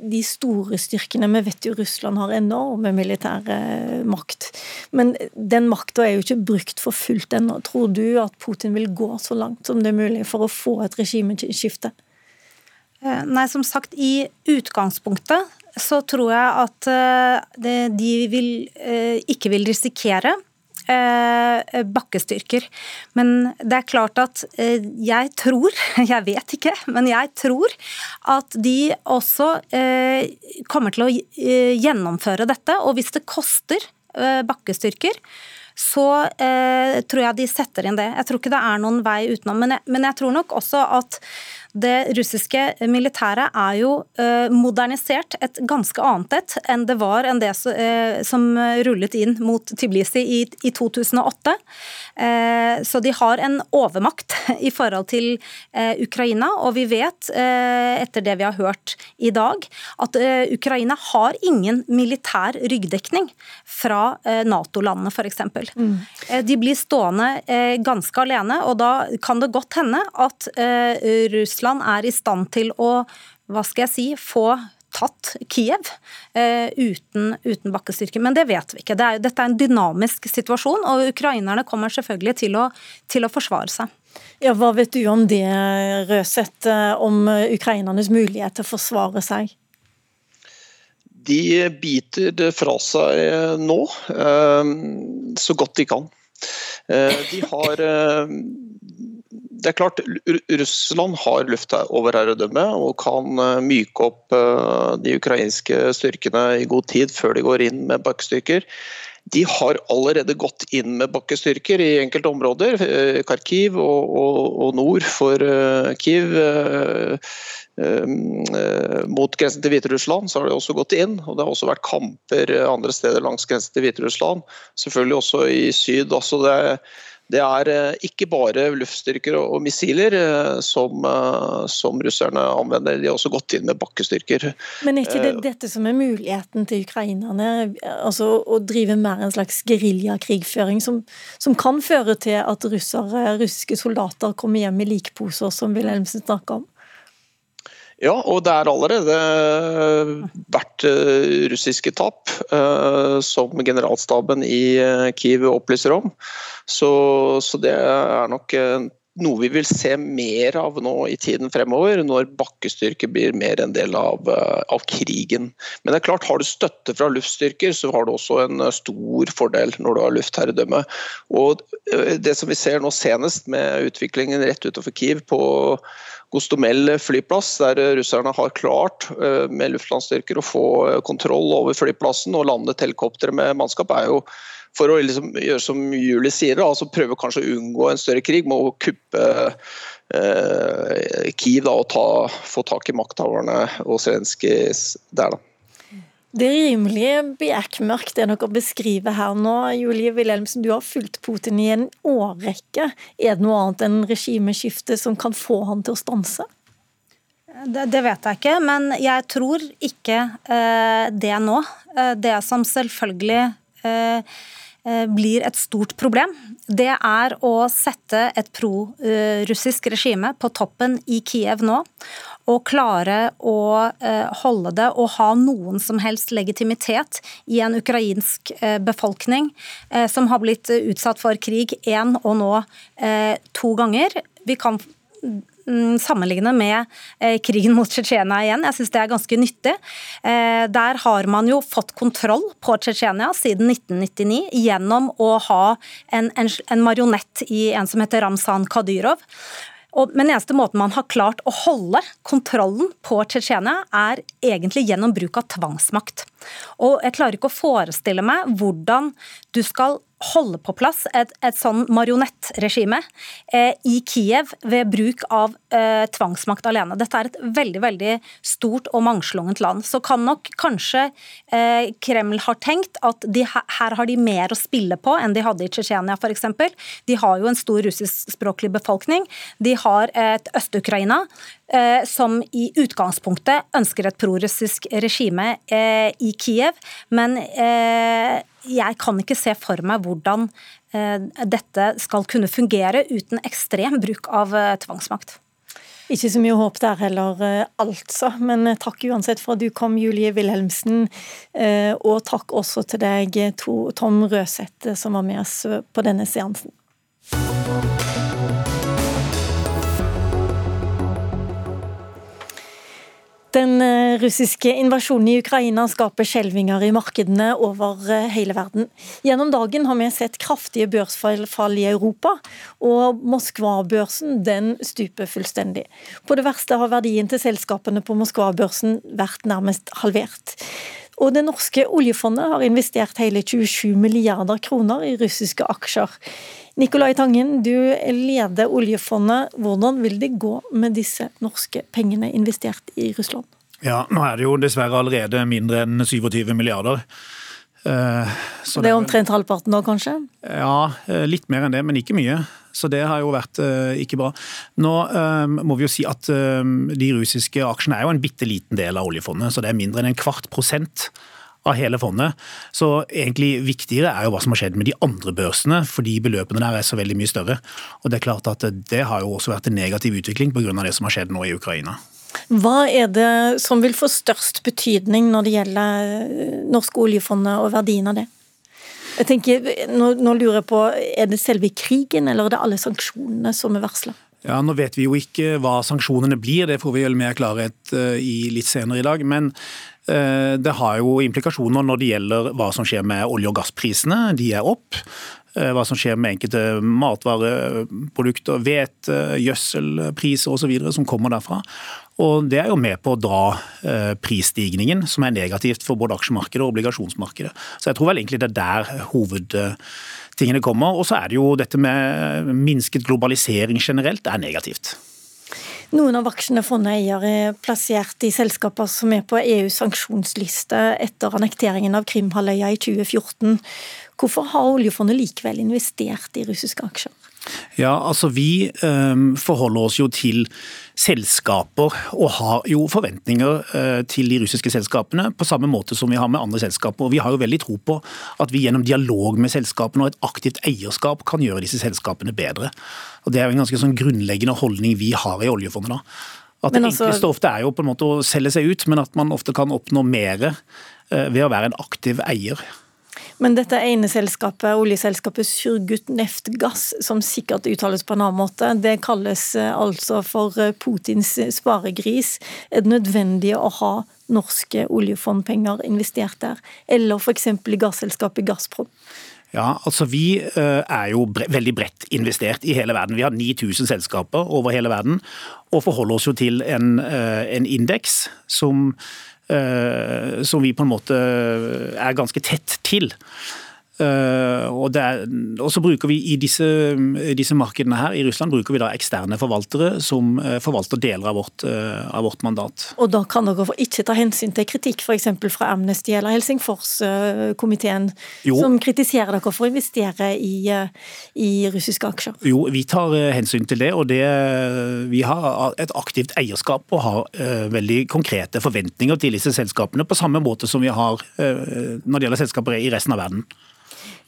de store styrkene Vi vet jo Russland har enorme militære eh, makt. Men den makta er jo ikke brukt for fullt ennå. Tror du at Putin vil gå så langt som det er mulig for å få et regimeskifte? Eh, nei, som sagt, i utgangspunktet så tror jeg at de vil, ikke vil risikere bakkestyrker. Men det er klart at eh, jeg tror, jeg vet ikke, men jeg tror at de også eh, kommer til å gjennomføre dette. Og hvis det koster bakkestyrker, så eh, tror jeg de setter inn det. Jeg tror ikke det er noen vei utenom. Men jeg, men jeg tror nok også at det russiske militæret er jo eh, modernisert et ganske annet et enn det var enn det eh, som rullet inn mot Tiblisi i, i 2008. Eh, så de har en overmakt i forhold til Ukraina, og vi vet, etter det vi har hørt i dag, at Ukraina har ingen militær ryggdekning fra Nato-landene, f.eks. Mm. De blir stående ganske alene, og da kan det godt hende at Russland Russland er i stand til å hva skal jeg si, få tatt Kiev eh, uten, uten bakkestyrke. Men det vet vi ikke. Det er, dette er en dynamisk situasjon, og ukrainerne kommer selvfølgelig til å, til å forsvare seg. Ja, Hva vet du om det, Røseth, eh, om ukrainernes mulighet til å forsvare seg? De biter det fra seg nå, eh, så godt de kan. Eh, de har det er klart, Russland har luftoverherredømme og kan eh, myke opp eh, de ukrainske styrkene i god tid før de går inn med bakkestyrker. de har allerede gått inn med bakkestyrker i enkelte områder. Kharkiv og, og, og nord for Kiev. Mot grensen til Hviterussland så har de også gått inn. og Det har også vært kamper andre steder langs grensen til Hviterussland. Selvfølgelig også i syd. Altså det, det er eh, ikke bare luftstyrker og missiler eh, som, eh, som, russerne anvender, de har også gått inn med bakkestyrker. Men er ikke det dette som er muligheten til ukrainerne? Altså Å drive mer en slags geriljakrigføring som, som kan føre til at russere, russiske soldater kommer hjem i likposer, som Wilhelmsen snakka om? Ja, og det er allerede vært eh, russiske tap, eh, som generalstaben i eh, Kiev opplyser om. Så, så det er nok noe vi vil se mer av nå i tiden fremover, når bakkestyrker blir mer en del av, av, krigen. Men det er klart, har du støtte fra luftstyrker, så har du også en stor fordel når du har luftherredømme. Og Det som vi ser nå senest med utviklingen rett utenfor Kiev på Gostomel flyplass, der russerne har klart eh, med luftlandstyrker å få eh, kontroll over flyplassen og landet helikoptre med mannskap, er jo for å liksom gjøre som Julie sier, altså prøve kanskje å unngå en større krig med å kuppe eh, Kiev da, og ta, få tak i makthaverne og Zelenskyj der. da. Det er rimelig bekmørkt det dere beskriver her nå. Julie Wilhelmsen, du har fulgt Putin i en årrekke. Er det noe annet enn regimeskifte som kan få han til å stanse? Det, det vet jeg ikke, men jeg tror ikke eh, det nå. Eh, det som selvfølgelig Eh, blir et stort problem, det er å sette et pro-russisk regime på toppen i Kiev nå. Og klare å eh, holde det og ha noen som helst legitimitet i en ukrainsk eh, befolkning som har blitt utsatt for krig én og nå to ganger. Vi kan sammenligne med eh, krigen mot Tsjetsjenia igjen. Jeg syns det er ganske nyttig. Eh, der har man jo fått kontroll på Tsjetsjenia siden 1999 gjennom å ha en, en, en marionett i en som heter Ramzan Kadyrov. Og, men eneste måten man har klart å holde kontrollen på Tsjetsjenia, er egentlig gjennom bruk av tvangsmakt. Og jeg klarer ikke å forestille meg hvordan du skal holde på plass et, et sånn marionettregime eh, i Kiev ved bruk av eh, tvangsmakt alene. Dette er et veldig veldig stort og mangslungent land. Så kan nok kanskje eh, Kreml har tenkt at de, her har de mer å spille på enn de hadde i Tsjetsjenia f.eks. De har jo en stor russiskspråklig befolkning. De har et Øst-Ukraina eh, som i utgangspunktet ønsker et prorussisk regime eh, i Kiev. men eh, jeg kan ikke se for meg hvordan eh, dette skal kunne fungere uten ekstrem bruk av eh, tvangsmakt. Ikke så mye håp der heller, eh, altså. Men takk uansett for at du kom, Julie Wilhelmsen. Og takk også til deg, Tom Røseth, som var med oss på denne seansen. Den eh, russiske invasjonen i Ukraina skaper skjelvinger i markedene over eh, hele verden. Gjennom dagen har vi sett kraftige børsfall i Europa, og Moskva-børsen den stuper fullstendig. På det verste har verdien til selskapene på Moskva-børsen vært nærmest halvert. Og det norske oljefondet har investert hele 27 milliarder kroner i russiske aksjer. Nicolai Tangen, du leder oljefondet. Hvordan vil det gå med disse norske pengene investert i Russland? Ja, Nå er det jo dessverre allerede mindre enn 27 milliarder. Eh, så det er omtrent halvparten nå, kanskje? Ja, eh, litt mer enn det, men ikke mye. Så det har jo vært uh, ikke bra. Nå um, må vi jo si at um, de russiske aksjene er jo en bitte liten del av oljefondet, så det er mindre enn en kvart prosent av hele fondet. Så egentlig viktigere er jo hva som har skjedd med de andre børsene, fordi beløpene der er så veldig mye større. Og det er klart at det har jo også vært en negativ utvikling pga. det som har skjedd nå i Ukraina. Hva er det som vil få størst betydning når det gjelder norske oljefondet og verdien av det? Jeg tenker, nå, nå lurer jeg på, Er det selve krigen, eller er det alle sanksjonene som er varsla? Ja, Nå vet vi jo ikke hva sanksjonene blir, det får vi vel mer klarhet eh, i litt senere i dag. Men Eh, det har jo implikasjoner når det gjelder hva som skjer med olje- og gassprisene. De er opp. hva som skjer med enkelte matvareprodukter, hvete, gjødselpriser osv. som kommer derfra. Og Det er jo med på å dra prisstigningen, som er negativt for både aksjemarkedet og obligasjonsmarkedet. Så jeg tror vel egentlig det er der hovedtingene kommer. Og så er det jo dette med minsket globalisering generelt er negativt. Noen av aksjene fondet eier er plassert i selskaper som er på EUs sanksjonsliste etter annekteringen av Krimhalvøya i 2014. Hvorfor har oljefondet likevel investert i russiske aksjer? Ja, altså Vi um, forholder oss jo til selskaper og har jo forventninger uh, til de russiske selskapene, på samme måte som vi har med andre selskaper. Og Vi har jo veldig tro på at vi gjennom dialog med selskapene og et aktivt eierskap kan gjøre disse selskapene bedre. Og Det er jo en ganske sånn grunnleggende holdning vi har i oljefondet. da. At Det altså, enkleste ofte er jo på en måte å selge seg ut, men at man ofte kan oppnå mer uh, ved å være en aktiv eier. Men dette ene selskapet, oljeselskapet Surgut Neftgass, som sikkert uttales på en annen måte, det kalles eh, altså for eh, Putins sparegris. Er det nødvendig å ha norske oljefondpenger investert der, eller f.eks. i gasselskapet Gazprom? Ja, altså Vi eh, er jo bre veldig bredt investert i hele verden. Vi har 9000 selskaper over hele verden, og forholder oss jo til en, en indeks som som vi på en måte er ganske tett til. Uh, og, er, og, så bruker vi i disse, disse, markedene her i Russland bruker vi da eksterne forvaltere som uh, forvalter deler av vårt, uh, av vårt, mandat. Og da kan dere ikke ta hensyn til kritikk f.eks. fra Amnesty eller Helsingforskomiteen, som kritiserer dere for å investere i, i, russiske aksjer? Jo, vi tar hensyn til det. Og det, vi har et aktivt eierskap og har veldig konkrete forventninger til disse selskapene, på samme måte som vi har når det gjelder selskaper i resten av verden.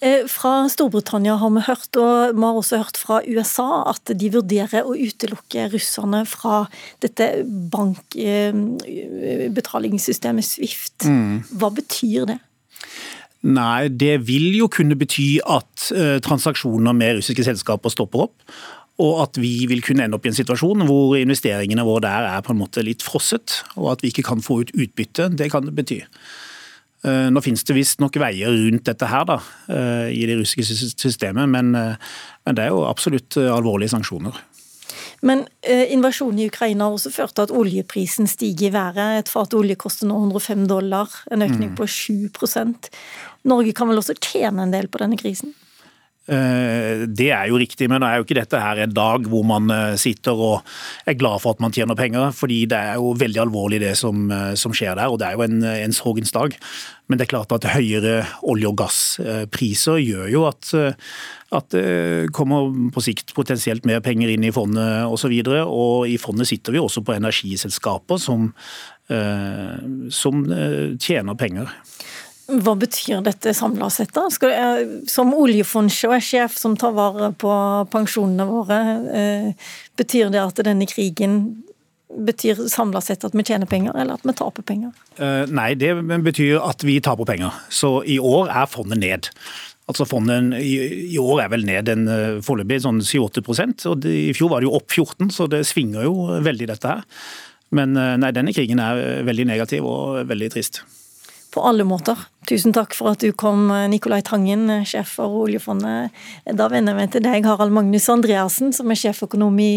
Eh, fra Storbritannia har vi hørt, og vi har også hørt fra USA, at de vurderer å utelukke russerne fra dette bankbetalingssystemet eh, Swift. Mm. Hva betyr det? Nei, Det vil jo kunne bety at uh, transaksjoner med russiske selskaper stopper opp. Og at vi vil kunne ende opp i en situasjon hvor investeringene våre der er på en måte litt frosset, og at vi ikke kan få ut utbytte. Det kan det bety. Eh, nå finnes det visstnok veier rundt dette her da, eh, i det russiske systemet, men, eh, men det er jo absolutt alvorlige sanksjoner. Men eh, invasjonen i Ukraina har også ført til at oljeprisen stiger i været. Et fat olje koster nå 105 dollar, en økning mm. på 7% Norge kan vel også tjene en del på denne krisen? Eh, det er jo riktig, men det er jo ikke dette her en dag hvor man eh, sitter og er glad for at man tjener penger. fordi det er jo veldig alvorlig det som, eh, som skjer der, og det er jo en, en sorgens dag. Men det er klart at høyere olje- og gasspriser gjør jo at, det kommer på sikt potensielt mer penger inn i fondet osv. Og, så og i fondet sitter vi også på energiselskaper som, som tjener penger. Hva betyr dette samla sett? da? Jeg, som oljefondsjef som tar vare på pensjonene våre, eh, betyr det at denne krigen betyr samla sett at vi tjener penger, eller at vi taper penger? Uh, nei, det betyr at vi taper penger. Så i år er fondet ned. Altså Fondet i, år er vel ned en foreløpig sånn 7-8 og I fjor var det jo opp 14 så det svinger jo veldig dette her. Men nei, denne krigen er veldig negativ og veldig trist på alle måter. Tusen takk for at du kom, Nicolai Tangen, sjef for oljefondet. Da vender jeg meg til deg, Harald Magnus Andreassen, som er sjeføkonom i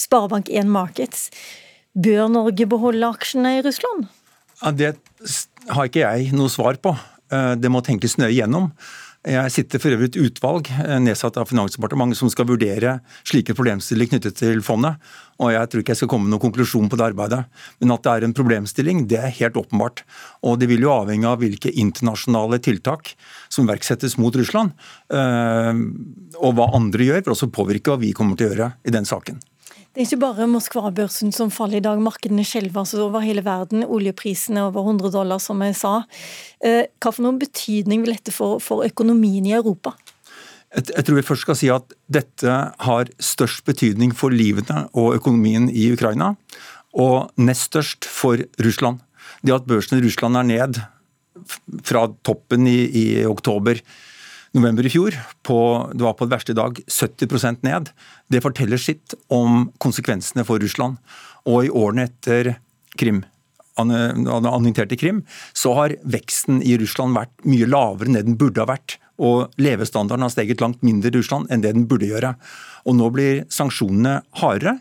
Sparebank1 Markets. Bør Norge beholde aksjene i Russland? Ja, det har ikke jeg noe svar på. Eh, det må tenkes nøye gjennom. Jeg sitter for øvrig et utvalg eh, nedsatt av Finansdepartementet som skal vurdere slike problemstillinger knyttet til fondet. og Jeg tror ikke jeg skal komme med noen konklusjon på det arbeidet. Men at det er en problemstilling, det er helt åpenbart. Og Det vil jo avhenge av hvilke internasjonale tiltak som iverksettes mot Russland. Eh, og hva andre gjør, vil også påvirke hva vi kommer til å gjøre i den saken. Det er ikke bare Moskva-børsen som faller i dag. Markedene skjelver altså over hele verden. Oljeprisene over 100 dollar, som jeg sa. Eh, hva for noen betydning vil dette få for økonomien i Europa? Jeg tror vi først skal si at dette har størst betydning for livene og økonomien i Ukraina. Og nest størst for Russland. Det at børsen i Russland er ned fra toppen i, i oktober november i fjor, på, det var på det verste i dag 70% ned. Det forteller sitt om konsekvensene for Russland. Og i årene etter Krim, annekterte Krim, så har veksten i Russland vært mye lavere enn det den burde ha vært. Og levestandarden har steget langt mindre i Russland enn det den burde gjøre. Og nå blir sanksjonene hardere.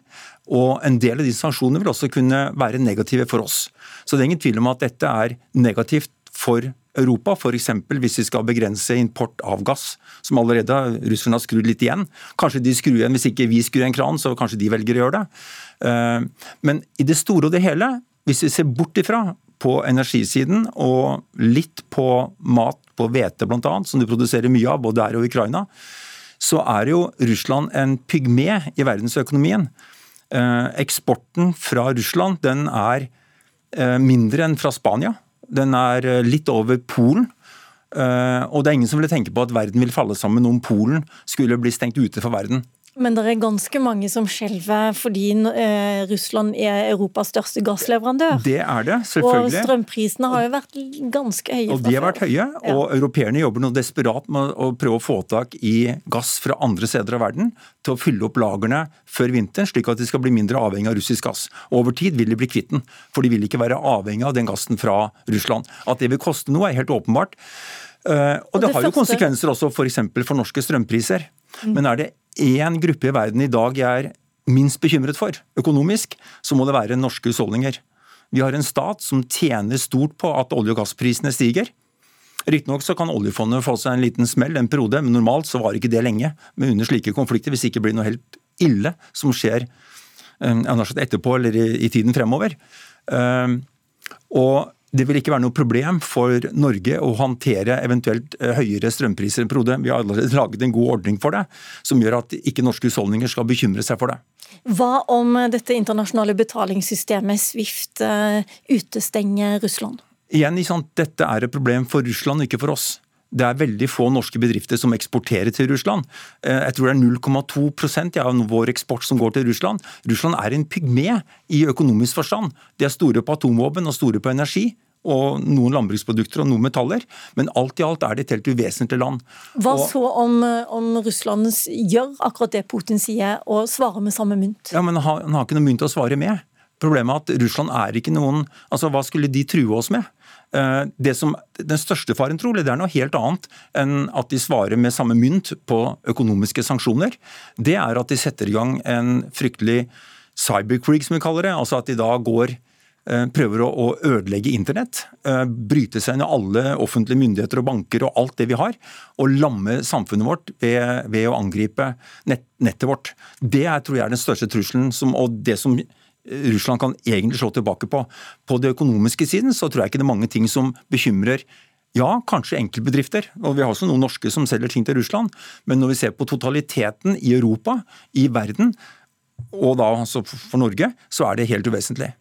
Og en del av de sanksjonene vil også kunne være negative for oss. Så det er ingen tvil om at dette er negativt for Europa, f.eks. hvis vi skal begrense import av gass, som allerede russerne har skrudd litt igjen. Kanskje de skrur igjen hvis ikke vi skrur en kran, så kanskje de velger å gjøre det. Eh, men i det store og det hele, hvis vi ser bort ifra på energisiden og litt på mat, på hvete bl.a., som de produserer mye av både her og i Ukraina, så er jo Russland en pygme i verdensøkonomien. Eh, eksporten fra Russland den er eh, mindre enn fra Spania. Den er eh, litt over Polen. Og det er ingen som ville tenke på at verden vil falle sammen om Polen skulle bli stengt ute for verden. Men det er ganske mange som skjelver fordi eh, Russland er Europas største gassleverandør. Det er det, selvfølgelig. Og strømprisene har jo vært ganske høye. Og de har vært høye, og ja. europeerne jobber nå desperat med å prøve å få tak i gass fra andre steder av verden til å fylle opp lagrene før vinteren, slik at de skal bli mindre avhengig av russisk gass. Og over tid vil de bli kvitt den, for de vil ikke være avhengig av den gassen fra Russland. At det vil koste noe, er helt åpenbart. Og og, og det, det, har jo første... konsekvenser også f.eks. For, for norske strømpriser. Mm. Men er det én gruppe i verden i dag jeg er minst bekymret for økonomisk, så må det være norske husholdninger. Vi har en stat som tjener stort på at olje- og gassprisene stiger. Riktignok kan oljefondet få seg en liten smell en periode, men normalt så var ikke det lenge. Men under slike konflikter, hvis det ikke blir noe helt ille som skjer eh, etterpå eller i, tiden fremover. Uh, og det vil ikke være noe problem for Norge å håndtere eventuelt eh, høyere strømpriser enn periode. Vi har allerede laget en god ordning for det, som gjør at ikke norske husholdninger skal bekymre seg for det. Hva om dette internasjonale betalingssystemet Swift eh, utestenger Russland? Igjen, Dette er et problem for Russland, ikke for oss. Det er veldig få norske bedrifter som eksporterer til Russland. Eh, jeg tror det er 0,2% av vår eksport som går til Russland. Russland er en pygme i økonomisk forstand. De er store på atomvåpen og store på energi og noen landbruksprodukter og noen metaller. Men alt i alt er det et helt uvesentlig land. Hva og, så om, om, Russland gjør akkurat det Putin sier, og svarer med samme mynt? Ja, men Han, han har ikke noe mynt å svare med. Problemet er at Russland er ikke noen altså Hva skulle de true oss med? Eh, det som, den største faren trolig, det er noe helt annet enn at de svarer med samme mynt på økonomiske sanksjoner. Det er at de setter i gang en fryktelig cyberkrig, som vi kaller det. Altså at de da går eh, prøver å ødelegge internett. Eh, bryte seg inn i alle offentlige myndigheter og banker og alt det vi har. Og lamme samfunnet vårt ved, ved å angripe nett, nettet vårt. Det er, tror jeg er den største trusselen, som, og det som Russland kan egentlig slå tilbake på. På det økonomiske siden så tror jeg ikke det er mange ting som bekymrer ja, kanskje enkeltbedrifter, og vi har også noen norske som selger ting til Russland. Men når vi ser på totaliteten i Europa, i verden, og da altså for Norge, så er det helt uvesentlig.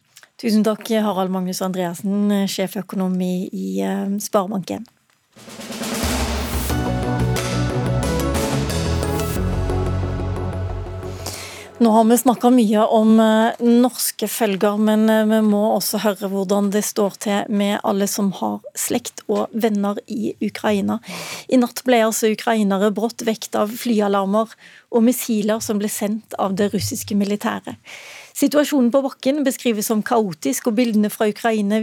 Tusen takk, Harald Magnus Andreassen, sjeføkonom i eh, Nå har vi snakka mye om eh, norske følger, men eh, vi må også høre hvordan det står til med alle som har slekt og venner i Ukraina. I natt ble altså ukrainere brått vekt av flyalarmer og missiler som ble sendt av det russiske militæret. Situasjonen på bakken beskrives som kaotisk, og bildene fra Ukraina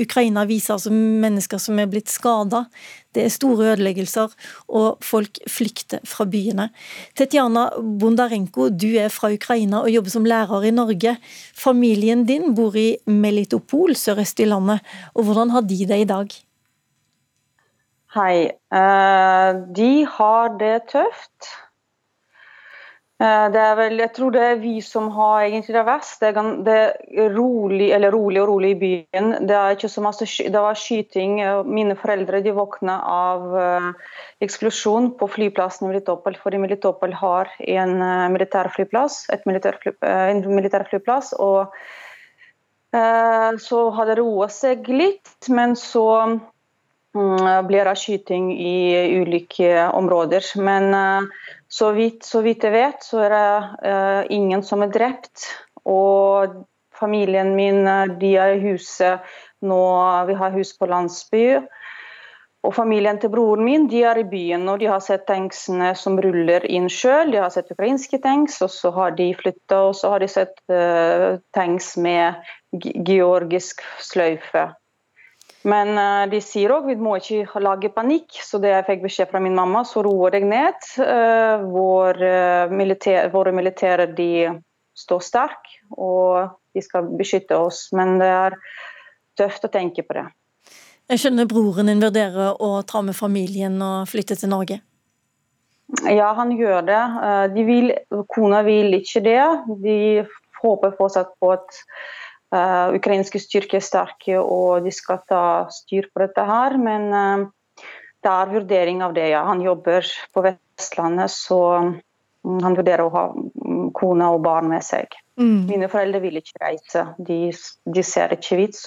Ukraina viser altså mennesker som er blitt skada. Det er store ødeleggelser, og folk flykter fra byene. Tetjana Bondarenko, du er fra Ukraina og jobber som lærer i Norge. Familien din bor i Melitopol sørøst i landet. og Hvordan har de det i dag? Hei. Eh, de har det tøft. Eh, det er vel, jeg tror det er vi som har egentlig det verst. Det er, det er rolig, eller rolig og rolig i byen. Det er ikke så masse det var skyting. Mine foreldre de våkna av uh, eksplosjon på flyplassen i Melitopol. For Melitopol har en militærflyplass, et militærfly, en militærflyplass. Og uh, så har det roa seg litt, men så um, blir det skyting i ulike områder. Men så vidt, så vidt, jeg vet, så er det uh, ingen som er drept. Og familien min de er i huset nå. Vi har hus på landsby. Og familien til broren min de er i byen, og de har sett tanksene som ruller inn sjøl. De har sett ukrainske tanks, og så har de flytta, og så har de sett uh, tanks med georgisk sløyfe. Men uh, de sier òg vi må ikke lage panikk, så det jeg fikk beskjed fra min mamma, så roer deg ned. Uh, vår, uh, militær, våre militære de står sterke, og de skal beskytte oss. Men det er tøft å tenke på det. Jeg skjønner broren din vurderer å ta med familien og flytte til Norge? Ja, han gjør det. De vil, kona vil ikke det. De håper fortsatt på at ukrainske styrker er sterke og de skal ta styr på dette her. Men uh, det er vurdering av det, ja. Han jobber på Vestlandet, så um, han vurderer å ha um, kone og barn med seg. Mm. Mine foreldre vil ikke reise, de, de ser ikke vits.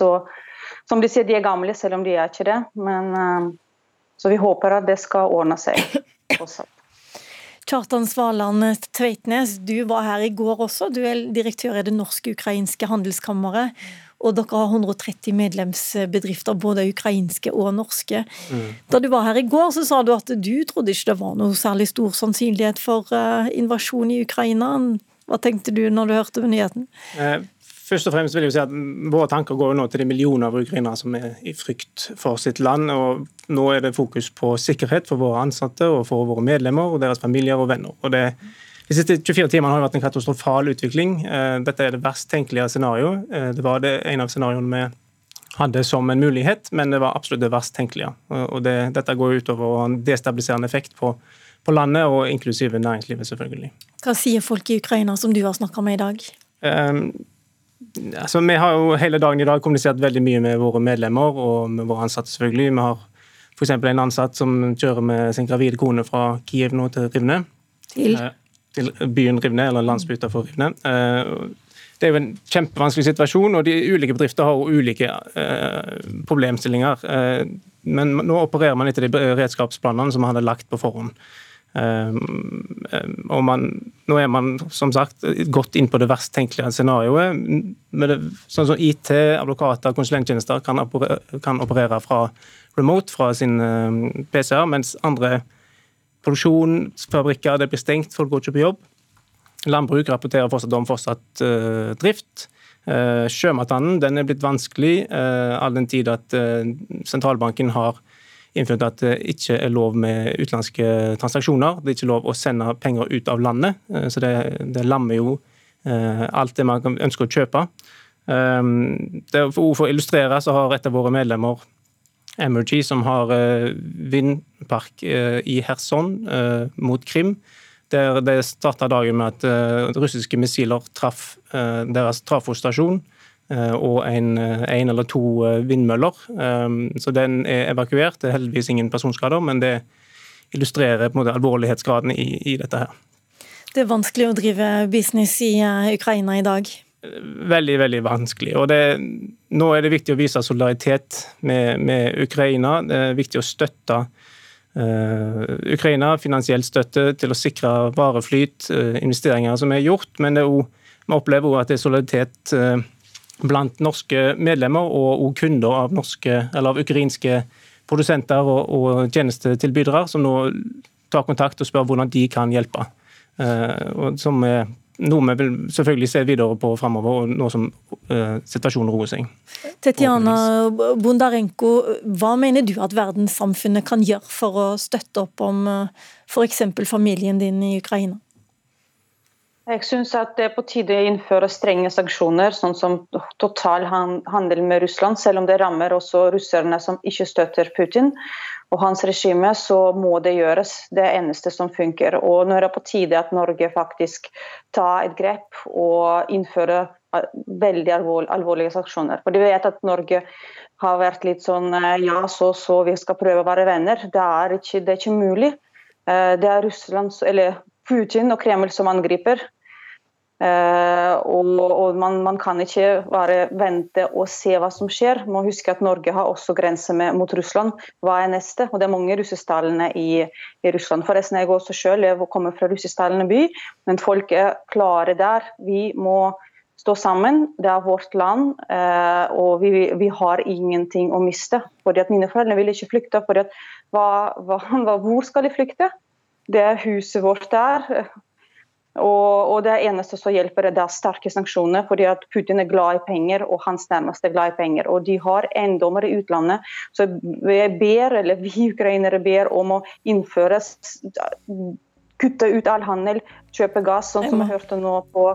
Som de sier, de er gamle, selv om de er ikke det. Men, uh, så vi håper at det skal ordne seg. Også. Kjartan Svaland Tveitnes, du var her i går også. Du er direktør i det norsk-ukrainske handelskammeret. Og dere har 130 medlemsbedrifter, både ukrainske og norske. Mm. Da du var her i går, så sa du at du trodde ikke det var noe særlig stor sannsynlighet for uh, invasjon i Ukraina. Hva tenkte du når du hørte nyheten? Først og fremst vil jeg si at Våre tanker går nå til de millioner av ukrainere som er i frykt for sitt land. og Nå er det fokus på sikkerhet for våre ansatte og for våre medlemmer og deres familier og venner. Og det, de siste 24 timene har det vært en katastrofal utvikling. Eh, dette er det verst tenkelige scenarioet. Eh, det var det en av scenarioene vi hadde som en mulighet, men det var absolutt det verst tenkelige. Og det, Dette går utover en destabiliserende effekt på, på landet, og inklusive næringslivet, selvfølgelig. Hva sier folk i Ukraina som du har snakka med i dag? Um, altså, Vi har jo hele dagen i dag kommunisert veldig mye med våre medlemmer og med våre ansatte. selvfølgelig. Vi har f.eks. en ansatt som kjører med sin gravide kone fra Kiev nå til Rivne. Til? Eh, til byen Rivne, eller landsbyen utenfor Rivne. Eh, det er jo en kjempevanskelig situasjon, og de ulike bedrifter har jo ulike eh, problemstillinger. Men nå opererer man etter de redskapsplanene som man hadde lagt på forhånd. Ehm, ehm, og man, nå er man som sagt gått inn på det verst tenkelige scenarioet. Det, sånn som IT, advokater, konsulenttjenester kan kan operere fra remote fra sin PCR, PC-er, mens andre produksjonsfabrikker det blir stengt, folk går ikke på jobb. Landbruk rapporterer fortsatt om fortsatt uh, drift. Uh, Sjømathandelen den er blitt vanskelig, uh, all den tid at sentralbanken har innført at det ikke er lov med utenlandske transaksjoner. Det er ikke lov å sende penger ut av landet. Eh, så det, det lammer jo eh, alt det man ønsker å kjøpe. Ehm, for å illustrere så har et av våre medlemmer Emergy, som har eh, vindpark i Kherson mot Krim. Der det starta dagen med at russiske missiler traff deres trafostasjon Eh, og en, eh, en, eller to eh, vindmøller. Så den er evakuert. Det er heldigvis ingen personskader, men det illustrerer på en måte alvorlighetsgraden i, i dette her. Det er vanskelig å drive business i Ukraina i dag? Veldig, veldig vanskelig. Og det, nå er det viktig å vise solidaritet med, med Ukraina. Det er viktig å støtte Ukraina, finansiell støtte til å sikre vareflyt, investeringer som er gjort. Men det også, vi opplever også at det er solidaritet blant norske medlemmer og, og kunder av, norske, av ukrainske produsenter og, og, tjenestetilbydere, som nå tar kontakt og spør hvordan de kan hjelpe. Uh, som er noe vi vil selvfølgelig se videre på fremover, nå som uh, situasjonen roer seg. Tetjana Bondarenko, hva mener du at verdenssamfunnet kan gjøre for å støtte opp om uh, eh, f.eks. familien din i Ukraina? Jeg syns det er på tide å innføre strenge sanksjoner, sånn som total handel med Russland. Selv om det rammer også russerne som ikke støtter Putin og hans regime, så må det gjøres. Det er det eneste som funker. Og nå er det på tide at Norge faktisk tar et grep og innfører eh, veldig alvorlige sanksjoner. For de vet at Norge har vært litt sånn eh, ja, så så, vi skal prøve å være venner. Det er ikke, det er ikke mulig. Eh, det er Russland, eller Putin og Kreml som angriper. Uh, og, og man, man, kan ikke bare vente og se hva som skjer. Man må huske at Norge har også grenser mot Russland. Hva er neste? Og Det er mange russestallene i, i, Russland. Forresten, Jeg også selv, jeg kommer fra russestallene by, men folk er klare der. Vi må stå sammen. Det er vårt land, uh, og vi, vi, har ingenting å miste. Fordi at Mine foreldre vil ikke flykte. fordi at hva, hva, Hvor skal de flykte? Det er huset vårt der Og, og, det eneste som hjelper, det er sterke sanksjoner, fordi at Putin er glad i penger, og hans nærmeste er glad i penger. Og de har eiendommer i utlandet. Så jeg ber, eller vi ukrainere ber om å innføre Kutte ut all handel, kjøpe gass, sånn som vi hørte nå på,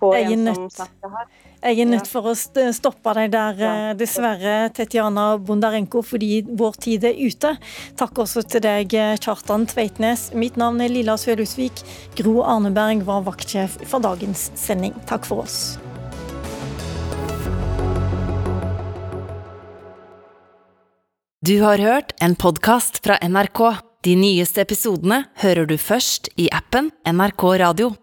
på en som snakket her. Jeg er nødt for å stoppe deg der, eh, dessverre, Tetjana Bondarenko, fordi vår tid er ute. Takk også til deg, Kjartan Tveitnes. Mitt navn er Lilla Sølhusvik. Gro Arneberg var vaktsjef for dagens sending. Takk for oss. Du har hørt en podkast fra NRK. De nyeste episodene hører du først i appen NRK Radio.